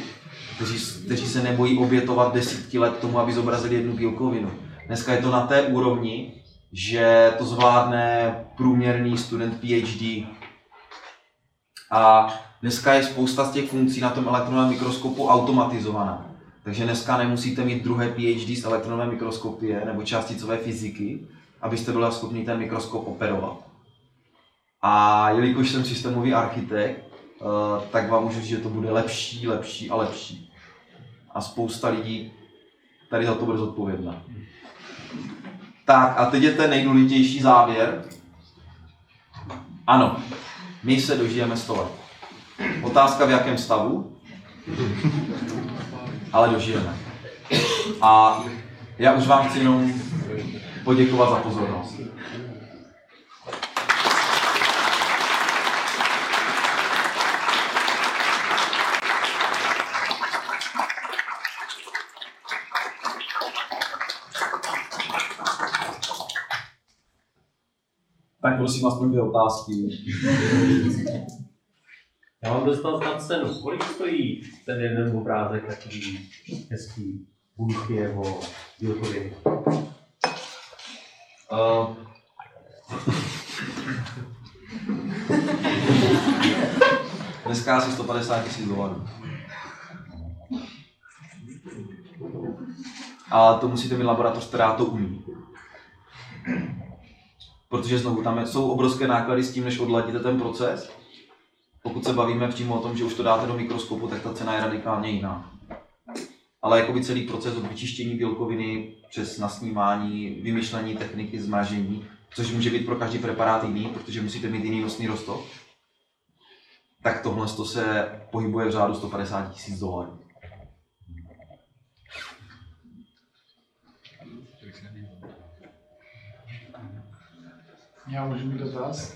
kteří, kteří se nebojí obětovat desítky let tomu, aby zobrazili jednu bílkovinu. Dneska je to na té úrovni, že to zvládne průměrný student PhD. A dneska je spousta z těch funkcí na tom elektronovém mikroskopu automatizovaná. Takže dneska nemusíte mít druhé PhD z elektronové mikroskopie nebo částicové fyziky, abyste byli schopni ten mikroskop operovat. A jelikož jsem systémový architekt, eh, tak vám můžu říct, že to bude lepší, lepší a lepší. A spousta lidí tady za to bude zodpovědná. Tak a teď je ten nejdůležitější závěr. Ano, my se dožijeme 100 let. Otázka v jakém stavu, ale dožijeme. A já už vám chci jenom poděkovat za pozornost. Tak prosím aspoň dvě otázky. Já mám dostal snad cenu. Kolik stojí ten jeden obrázek takový hezký buňky nebo bílkoviny? Uh, dneska asi 150 tisíc dolarů. A to musíte mít laboratoř, která to umí. Protože znovu tam jsou obrovské náklady s tím, než odladíte ten proces. Pokud se bavíme přímo o tom, že už to dáte do mikroskopu, tak ta cena je radikálně jiná. Ale jakoby celý proces od vyčištění bílkoviny přes nasnímání, vymyšlení techniky zmražení, což může být pro každý preparát jiný, protože musíte mít jiný nosný roztok, tak tohle to se pohybuje v řádu 150 tisíc dolarů. Já můžu mít dotaz.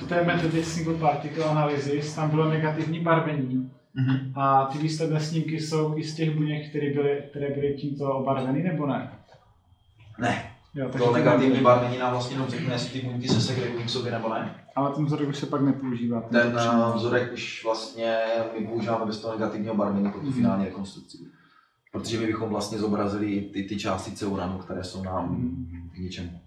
V té metodě single particle analysis tam bylo negativní barvení. Mm-hmm. A ty výsledné snímky jsou i z těch buněk, které byly, které byly tímto obarveny, nebo ne? Ne, Jo, to negativní barvení nám vlastně jenom řekne, jestli ty buňky se segregují k sobě nebo ne. Ale ten vzorek už se pak nepoužívá. Ten eh, vzorek už vlastně my používáme bez toho negativního barvení pro tu finální rekonstrukci. Protože my bychom vlastně zobrazili ty, ty částice uranu, které jsou nám k ničemu.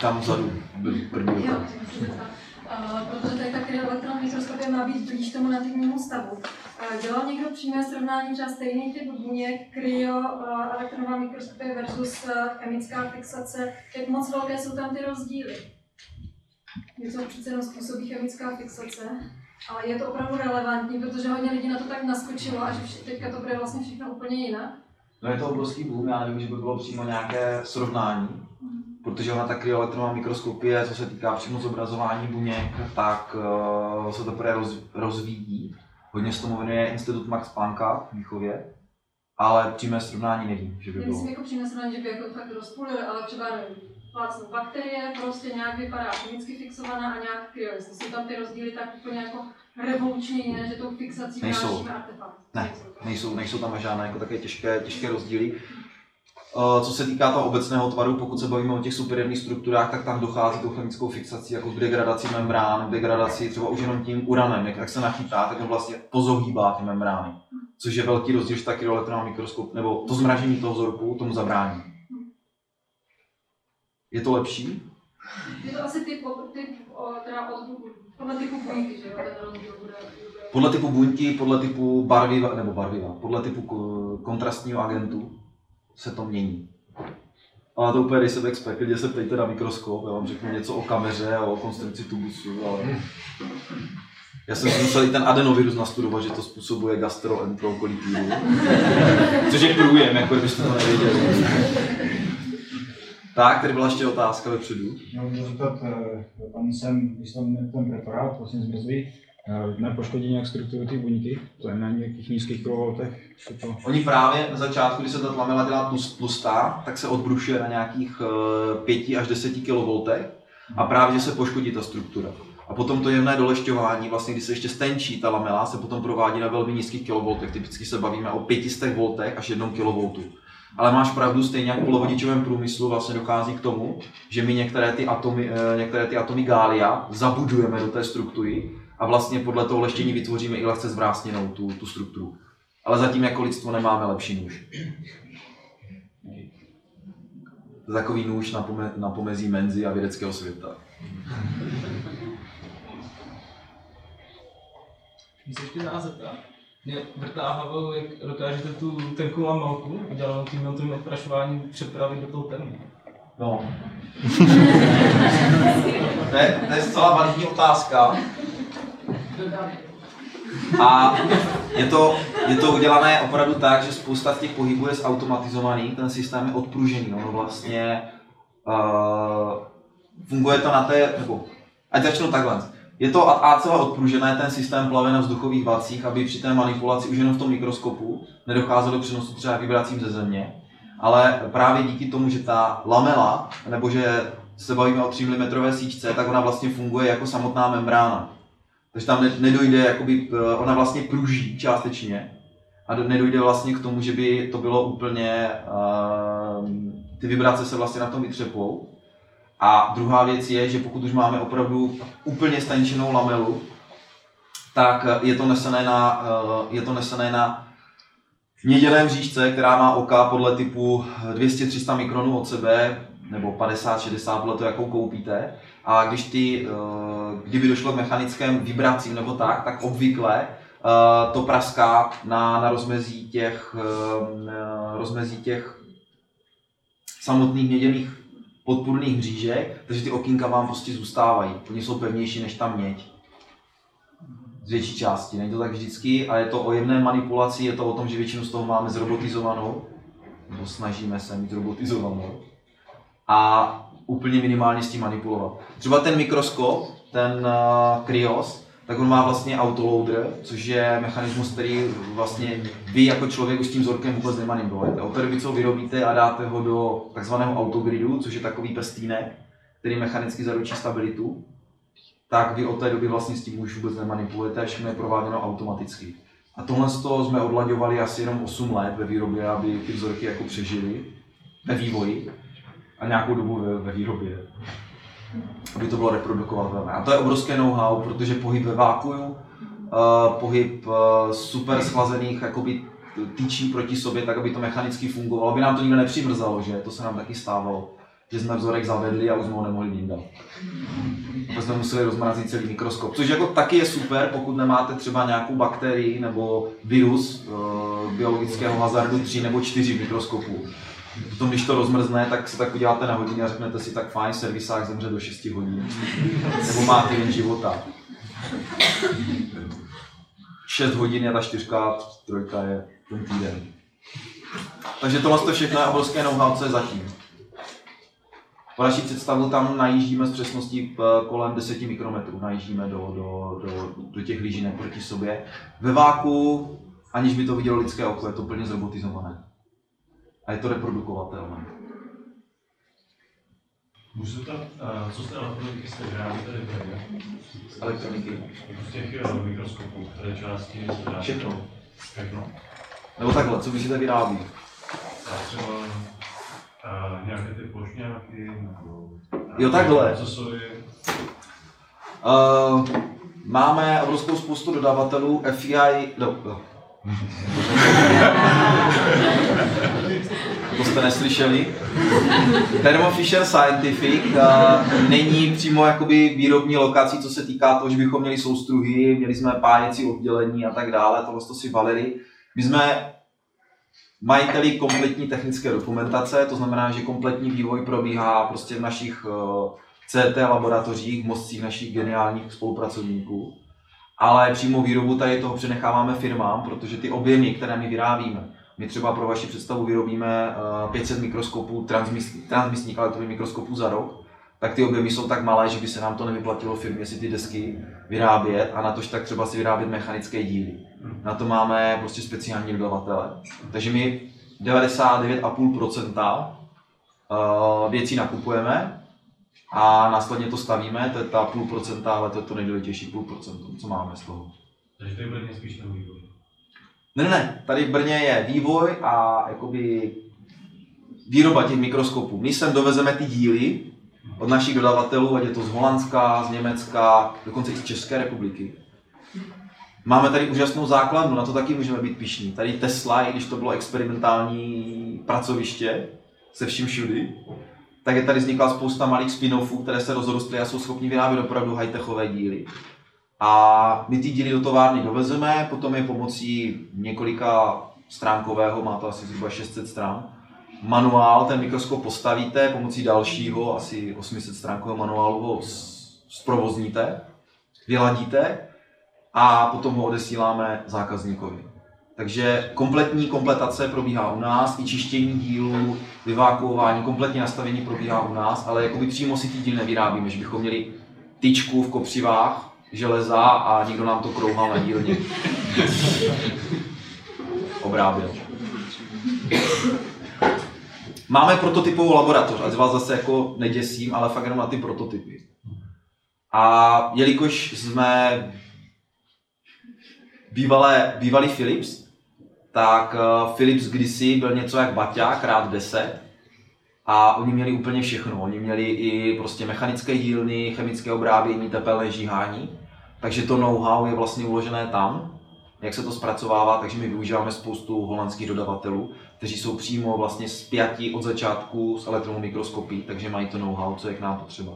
Tam vzadu byl první dotaz. Uh, protože tady ta elektron mikroskopie má být blíž tomu nativnímu stavu. Uh, dělal někdo přímé srovnání třeba stejný typ buněk, kryo, uh, elektronová mikroskopie versus chemická fixace, jak moc velké jsou tam ty rozdíly? Něco přece jenom způsobí chemická fixace, ale je to opravdu relevantní, protože hodně lidí na to tak naskočilo a že teďka to bude vlastně všechno úplně jinak. No je to obrovský boom, já nevím, že by bylo přímo nějaké srovnání, protože ona ta kryoelektronová mikroskopie, co se týká přímo zobrazování buněk, tak uh, se teprve roz, rozvíjí. Hodně se tomu věnuje Institut Max Plancka v Míchově, ale přímé srovnání nevím, že by bylo. myslím jako přímé srovnání, že by jako fakt rozpůlili, ale třeba nevím, plácnou bakterie, prostě nějak vypadá chemicky fixovaná a nějak. Jestli jsou tam ty rozdíly tak úplně jako revolučně jiné, že tou fixací Nejsou. artefakt. Ne. Nejsou, nejsou tam žádné jako také těžké, těžké rozdíly. Eh, Co se týká toho obecného tvaru, pokud se bavíme o těch superjemných strukturách, tak tam dochází tou chemickou fixací, jako k degradaci membrán, k degradaci třeba už jenom tím uranem, jak, jak se nachytá, tak on vlastně pozohýbá ty membrány. Což je velký rozdíl, že ta kryoelektronová mikroskop, nebo to zmražení toho vzorku tomu zabrání. Je to lepší? Je to asi typ, typ teda od, podle typu buňky, že jo, ten rozdíl bude. bude. Podle typu buňky, podle typu barviva, nebo barviva, podle typu ko- kontrastního agentu se to mění. Ale to úplně nejsem expert, klidně se ptejte na mikroskop, já vám řeknu něco o kameře a o konstrukci tubusu, ale... Já jsem si musel i ten adenovirus nastudovat, že to způsobuje gastroenterokolitídu. Což je průjem, jako kdybyste to nevěděli. Tak, tady byla ještě otázka vepředu. Já můžu zeptat, eh, tam jsem, když tam ten preparát vlastně zmrzlý, eh, nepoškodí nějak strukturu ty buňky? To je na nějakých nízkých kilovoltech? to... Oni právě na začátku, když se ta lamela dělá tlus- tlustá, tak se odbrušuje na nějakých 5 až 10 kV a právě že se poškodí ta struktura. A potom to jemné dolešťování, vlastně když se ještě stenčí ta lamela, se potom provádí na velmi nízkých kilovoltech. Typicky se bavíme o 500 V až 1 kV. Ale máš pravdu, stejně jako v polovodičovém průmyslu vlastně dochází k tomu, že my některé ty atomy, eh, některé ty atomy gália zabudujeme do té struktury a vlastně podle toho leštění vytvoříme i lehce zvrásněnou tu, tu strukturu. Ale zatím jako lidstvo nemáme lepší nůž. To je takový nůž na, pome, na pomezí a vědeckého světa. Se ještě dá zeptat, mě vrtá hlavou, jak dokážete tu tenkou lamelku, udělanou tím miltovým odprašováním, přepravit do toho termínu. No. to, je, to je zcela validní otázka. A je to, je to udělané opravdu tak, že spousta těch pohybů je zautomatizovaný, ten systém je odpružený, ono vlastně uh, funguje to na té, nebo ať začnu takhle. Je to AC odpružené, ten systém plave na vzduchových vacích, aby při té manipulaci už jenom v tom mikroskopu nedocházelo k přenosu třeba vibracím ze země. Ale právě díky tomu, že ta lamela, nebo že se bavíme o 3 mm síčce, tak ona vlastně funguje jako samotná membrána. Takže tam ne- nedojde, jakoby, eh, ona vlastně pruží částečně a do- nedojde vlastně k tomu, že by to bylo úplně, uh, ty vibrace se vlastně na tom vytřepou. A druhá věc je, že pokud už máme opravdu úplně stenčenou lamelu, tak je to nesené na, eh, je to nesené na měděném řížce, která má oka podle typu 200-300 mikronů od sebe, nebo 50-60 podle toho, jakou koupíte. A když ty, eh, kdyby došlo k mechanickým vibracím nebo tak, tak obvykle eh, to praská na, na rozmezí těch, eh, rozmezí těch samotných měděných podpůrných mřížek, takže ty okýnka vám prostě zůstávají. Oni jsou pevnější než ta měď. Z větší části. Není to tak vždycky, a je to o jemné manipulaci, je to o tom, že většinu z toho máme zrobotizovanou, nebo snažíme se mít robotizovanou. A úplně minimálně s tím manipulovat. Třeba ten mikroskop, ten uh, Krios, tak on má vlastně autoloader, což je mechanismus, který vlastně vy jako člověk už s tím vzorkem vůbec nemanipulujete. Od té co vyrobíte a dáte ho do takzvaného autogridu, což je takový prstínek, který mechanicky zaručí stabilitu, tak vy od té doby vlastně s tím už vůbec nemanipulujete, všechno je prováděno automaticky. A tohle z toho jsme odlaďovali asi jenom 8 let ve výrobě, aby ty vzorky jako přežily ve vývoji a nějakou dobu ve, ve výrobě aby to bylo reprodukovatelné. A to je obrovské know-how, protože pohyb ve vákuju, uh, pohyb uh, super schlazených jakoby tyčí proti sobě, tak aby to mechanicky fungovalo, aby nám to nikdo nepřimrzalo, že? To se nám taky stávalo, že jsme vzorek zavedli a už jsme ho nemohli vyndat. To jsme museli rozmrazit celý mikroskop, což jako taky je super, pokud nemáte třeba nějakou bakterii nebo virus uh, biologického hazardu 3 nebo 4 v mikroskopu. Potom, když to rozmrzne, tak si tak uděláte na hodinu a řeknete si, tak fajn, servisák zemře do 6 hodin. Nebo má týden života. 6 hodin je ta čtyřka, trojka je ten týden. Takže tohle to všechno je obrovské know-how, co je zatím. Po naší představu tam najíždíme s přesností eh, kolem 10 mikrometrů, najíždíme do, do, do, do těch lížinek proti sobě. Ve váku, aniž by to vidělo lidské oko, je to plně zrobotizované. A je to reprodukovatelné. Můžu se ptat, eh, co z té elektroniky jste vyrábí tady v Brně? Z elektroniky. Z těch eh, mikroskopů, které části jste vyrábí? Všechno. Všechno. Nebo takhle, co myslíte vyrábí? A třeba uh, nějaké ty plošňáky, nebo... Jo, takhle. Procesory. Uh, máme obrovskou spoustu dodavatelů FEI, no, no. To jste neslyšeli. Thermo Fisher Scientific uh, není přímo jakoby výrobní lokací, co se týká toho, že bychom měli soustruhy, měli jsme pájecí oddělení a tak dále, tohle to si valili. My jsme majiteli kompletní technické dokumentace, to znamená, že kompletní vývoj probíhá prostě v našich uh, CT laboratořích, v mozcích našich geniálních spolupracovníků. Ale přímo výrobu tady toho přenecháváme firmám, protože ty objemy, které my vyrábíme, My třeba pro vaši představu vyrobíme uh, 500 mikroskopů, transmis, transmisních elektronových mikroskopů za rok, tak ty objemy jsou tak malé, že by se nám to nevyplatilo firmě si ty desky vyrábět a na tož tak třeba si vyrábět mechanické díly. Na to máme prostě speciální dodavatele. Takže my 99,5% eh, věcí nakupujeme a následně to stavíme, to je ta půl procenta, ale to je to nejdůležitější půl procento, co máme z toho. Takže to je Brně spíš ten vývoj. Ne, ne, ne, tady v Brně je vývoj a jakoby výroba těch mikroskopů. My sem dovezeme ty díly od našich dodavatelů, ať je to z Holandska, z Německa, dokonce i z České republiky. Máme tady úžasnou základnu, na to taky můžeme být pišní. Tady Tesla, i když to bylo experimentální pracoviště se vším všudy, tak je tady vznikla spousta malých spin-offů, které se rozrostly a jsou schopni vyrábět opravdu high-techové díly. A my ty díly do továrny dovezeme, potom je pomocí několika stránkového, má to asi zhruba 600 stran, manuál, ten mikroskop postavíte, pomocí dalšího, asi 800 stránkového manuálu ho zprovozníte, vyladíte a potom ho odesíláme zákazníkovi. Takže kompletní kompletace probíhá u nás, i čištění dílů, vyvákuování, kompletní nastavení probíhá u nás, ale jakoby přímo si ty díly nevyrábíme, že bychom měli tyčku v kopřivách, železa a někdo nám to krouhal na dílně. Obrábil. Máme prototypovou laboratoř, ať vás zase jako neděsím, ale fakt jenom na ty prototypy. A jelikož jsme bývalé, bývalý Philips, tak eh, Philips kdysi byl něco jak Baťa krát 10 a oni měli úplně všechno. Oni měli i prostě mechanické dílny, chemické obrábění, tepelné žíhání. Takže to know-how je vlastně uložené tam, jak se to zpracovává, takže my využíváme spoustu holandských dodavatelů, kteří jsou přímo vlastně spjatí od začátku s elektronou mikroskopí, takže mají to know-how, co je k nám potřeba.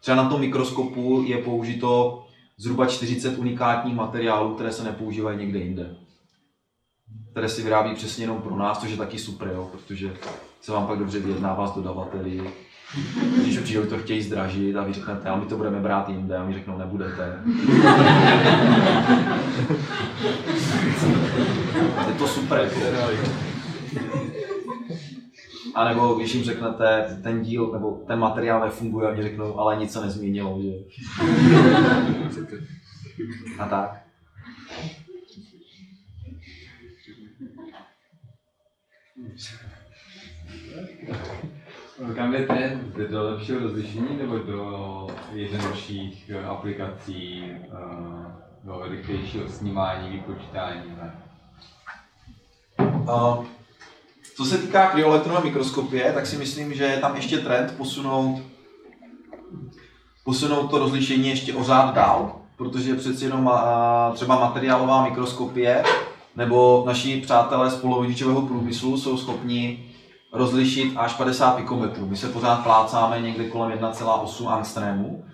Třeba na tom mikroskopu je použito zhruba 40 unikátních materiálů, které se nepoužívají někde jinde. Které si vyrábí přesně jenom pro nás, což je taky super, jo, protože se vám pak dobře vyjednává s dodavateli. Když přijdou, to chtějí zdražit a vy řeknete, a my to budeme brát jinde, a my řeknou, nebudete. je to super, jako. A nebo když jim řeknete, ten díl nebo ten materiál nefunguje, a oni řeknou, ale nic se nezměnilo, že? A tak. Kam je trend? Jde do lepšího rozlišení nebo do jednodušších eh, aplikací, eh, do rychlejšího snímání, vypočítání? Ne? Uh, co se týká kryoelektronové mikroskopie, tak si myslím, že je tam ještě trend posunout, posunout to rozlišení ještě o řád dál, protože přeci jenom třeba materiálová mikroskopie nebo naši přátelé z polovodičového průmyslu jsou schopni rozlišit až 50 pikometrů. My se pořád plácáme někde kolem 1,8 angstrému,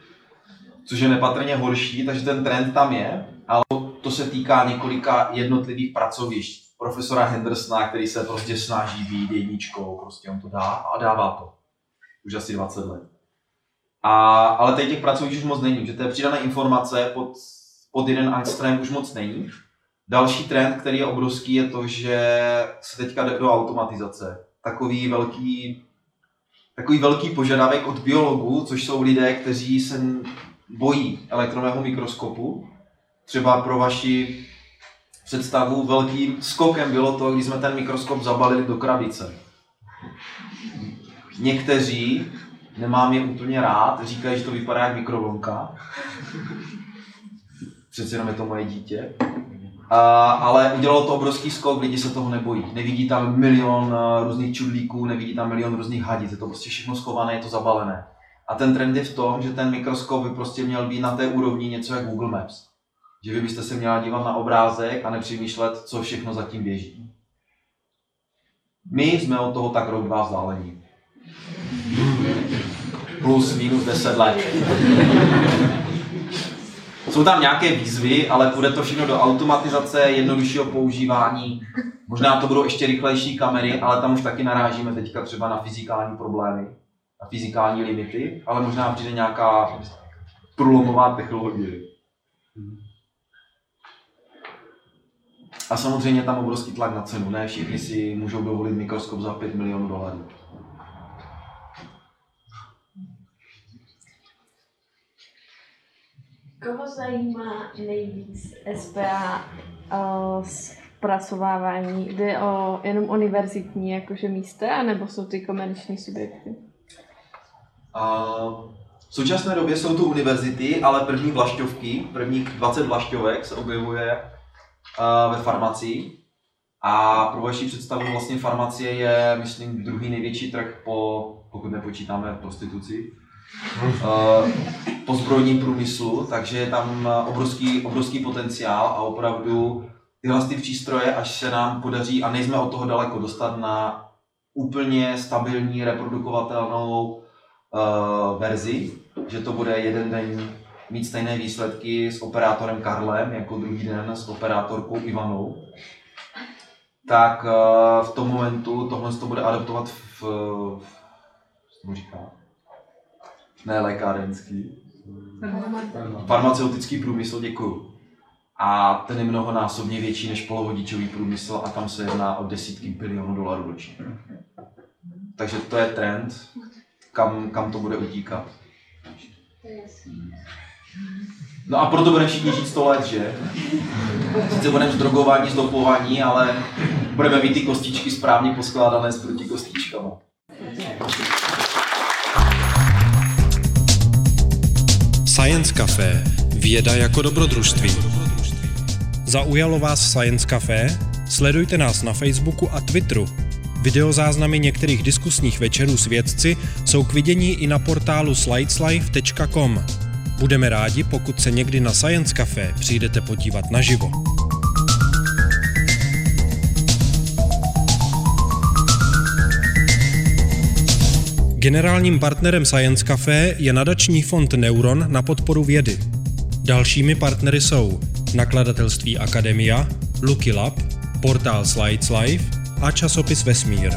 což je nepatrně horší, takže ten trend tam je, ale to se týká několika jednotlivých pracovišť. Profesora Hendersona, který se prostě snaží být jedničkou, prostě on to dá a dává to. Už asi 20 let. A, ale teď těch pracovišť už moc není, že té přidané informace pod, pod jeden angstrém už moc není. Další trend, který je obrovský, je to, že se teďka jde do automatizace. Takový velký, takový velký požadavek od biologů, což jsou lidé, kteří se bojí elektronového mikroskopu. Třeba pro vaši představu velkým skokem bylo to, když jsme ten mikroskop zabalili do krabice. Někteří, nemám je úplně rád, říkají, že to vypadá jak mikrovlnka. Přece jenom je to moje dítě. A, ale udělalo to obrovský skok, lidi se toho nebojí. Nevidí tam milion uh, různých čudlíků, nevidí tam milion různých hadic, je to prostě všechno schované, je to zabalené. A ten trend je v tom, že ten mikroskop by prostě měl být na té úrovni něco jak Google Maps. Že vy byste se měla dívat na obrázek a nepřemýšlet, co všechno zatím běží. My jsme od toho tak rok dva vzdálení. Plus, minus 10 let. Jsou tam nějaké výzvy, ale bude to všechno do automatizace, jednoduššího používání. Možná to budou ještě rychlejší kamery, ale tam už taky narážíme teďka třeba na fyzikální problémy, na fyzikální limity, ale možná přijde nějaká průlomová technologie. A samozřejmě tam obrovský tlak na cenu, ne všichni si můžou dovolit mikroskop za 5 milionů dolarů. Koho zajímá nejvíc SPA uh, zpracovávání? Jde o jenom univerzitní jakože místa, anebo jsou ty komerční subjekty? A v současné době jsou tu univerzity, ale první vlašťovky, prvních 20 vlašťovek se objevuje uh, ve farmacii. A pro vaši představu vlastně farmacie je, myslím, druhý největší trh po, pokud nepočítáme prostituci, uh, po zbrojním průmyslu, takže je tam obrovský, obrovský potenciál a opravdu tyhle ty přístroje, až se nám podaří, a nejsme od toho daleko, dostat na úplně stabilní, reprodukovatelnou uh, verzi, že to bude jeden den mít stejné výsledky s operátorem Karlem, jako druhý den s operátorkou Ivanou, tak uh, v tom momentu tohle to bude adaptovat v, v co říká? Ne lékárenský. Farmaceutický průmysl, děkuju. A ten je mnohonásobně větší než polovodičový průmysl a tam se jedná o desítky bilionů dolarů ročně. Takže to je trend, kam, kam to bude utíkat. No a proto budeme všichni žít 100 let, že? Sice budeme zdrogování, zdopovaní, ale budeme mít ty kostičky správně poskládané s protikostičkama. Science Café. Věda jako dobrodružství. Zaujalo vás Science Café? Sledujte nás na Facebooku a Twitteru. Videozáznamy některých diskusních večerů s vědci jsou k vidění i na portálu slideslife.com. Budeme rádi, pokud se někdy na Science Café přijdete podívat naživo. Generálním partnerem Science Café je nadační fond Neuron na podporu vědy. Dalšími partnery jsou nakladatelství Akademia, Lucky Lab, portál Slides Life a časopis Vesmír.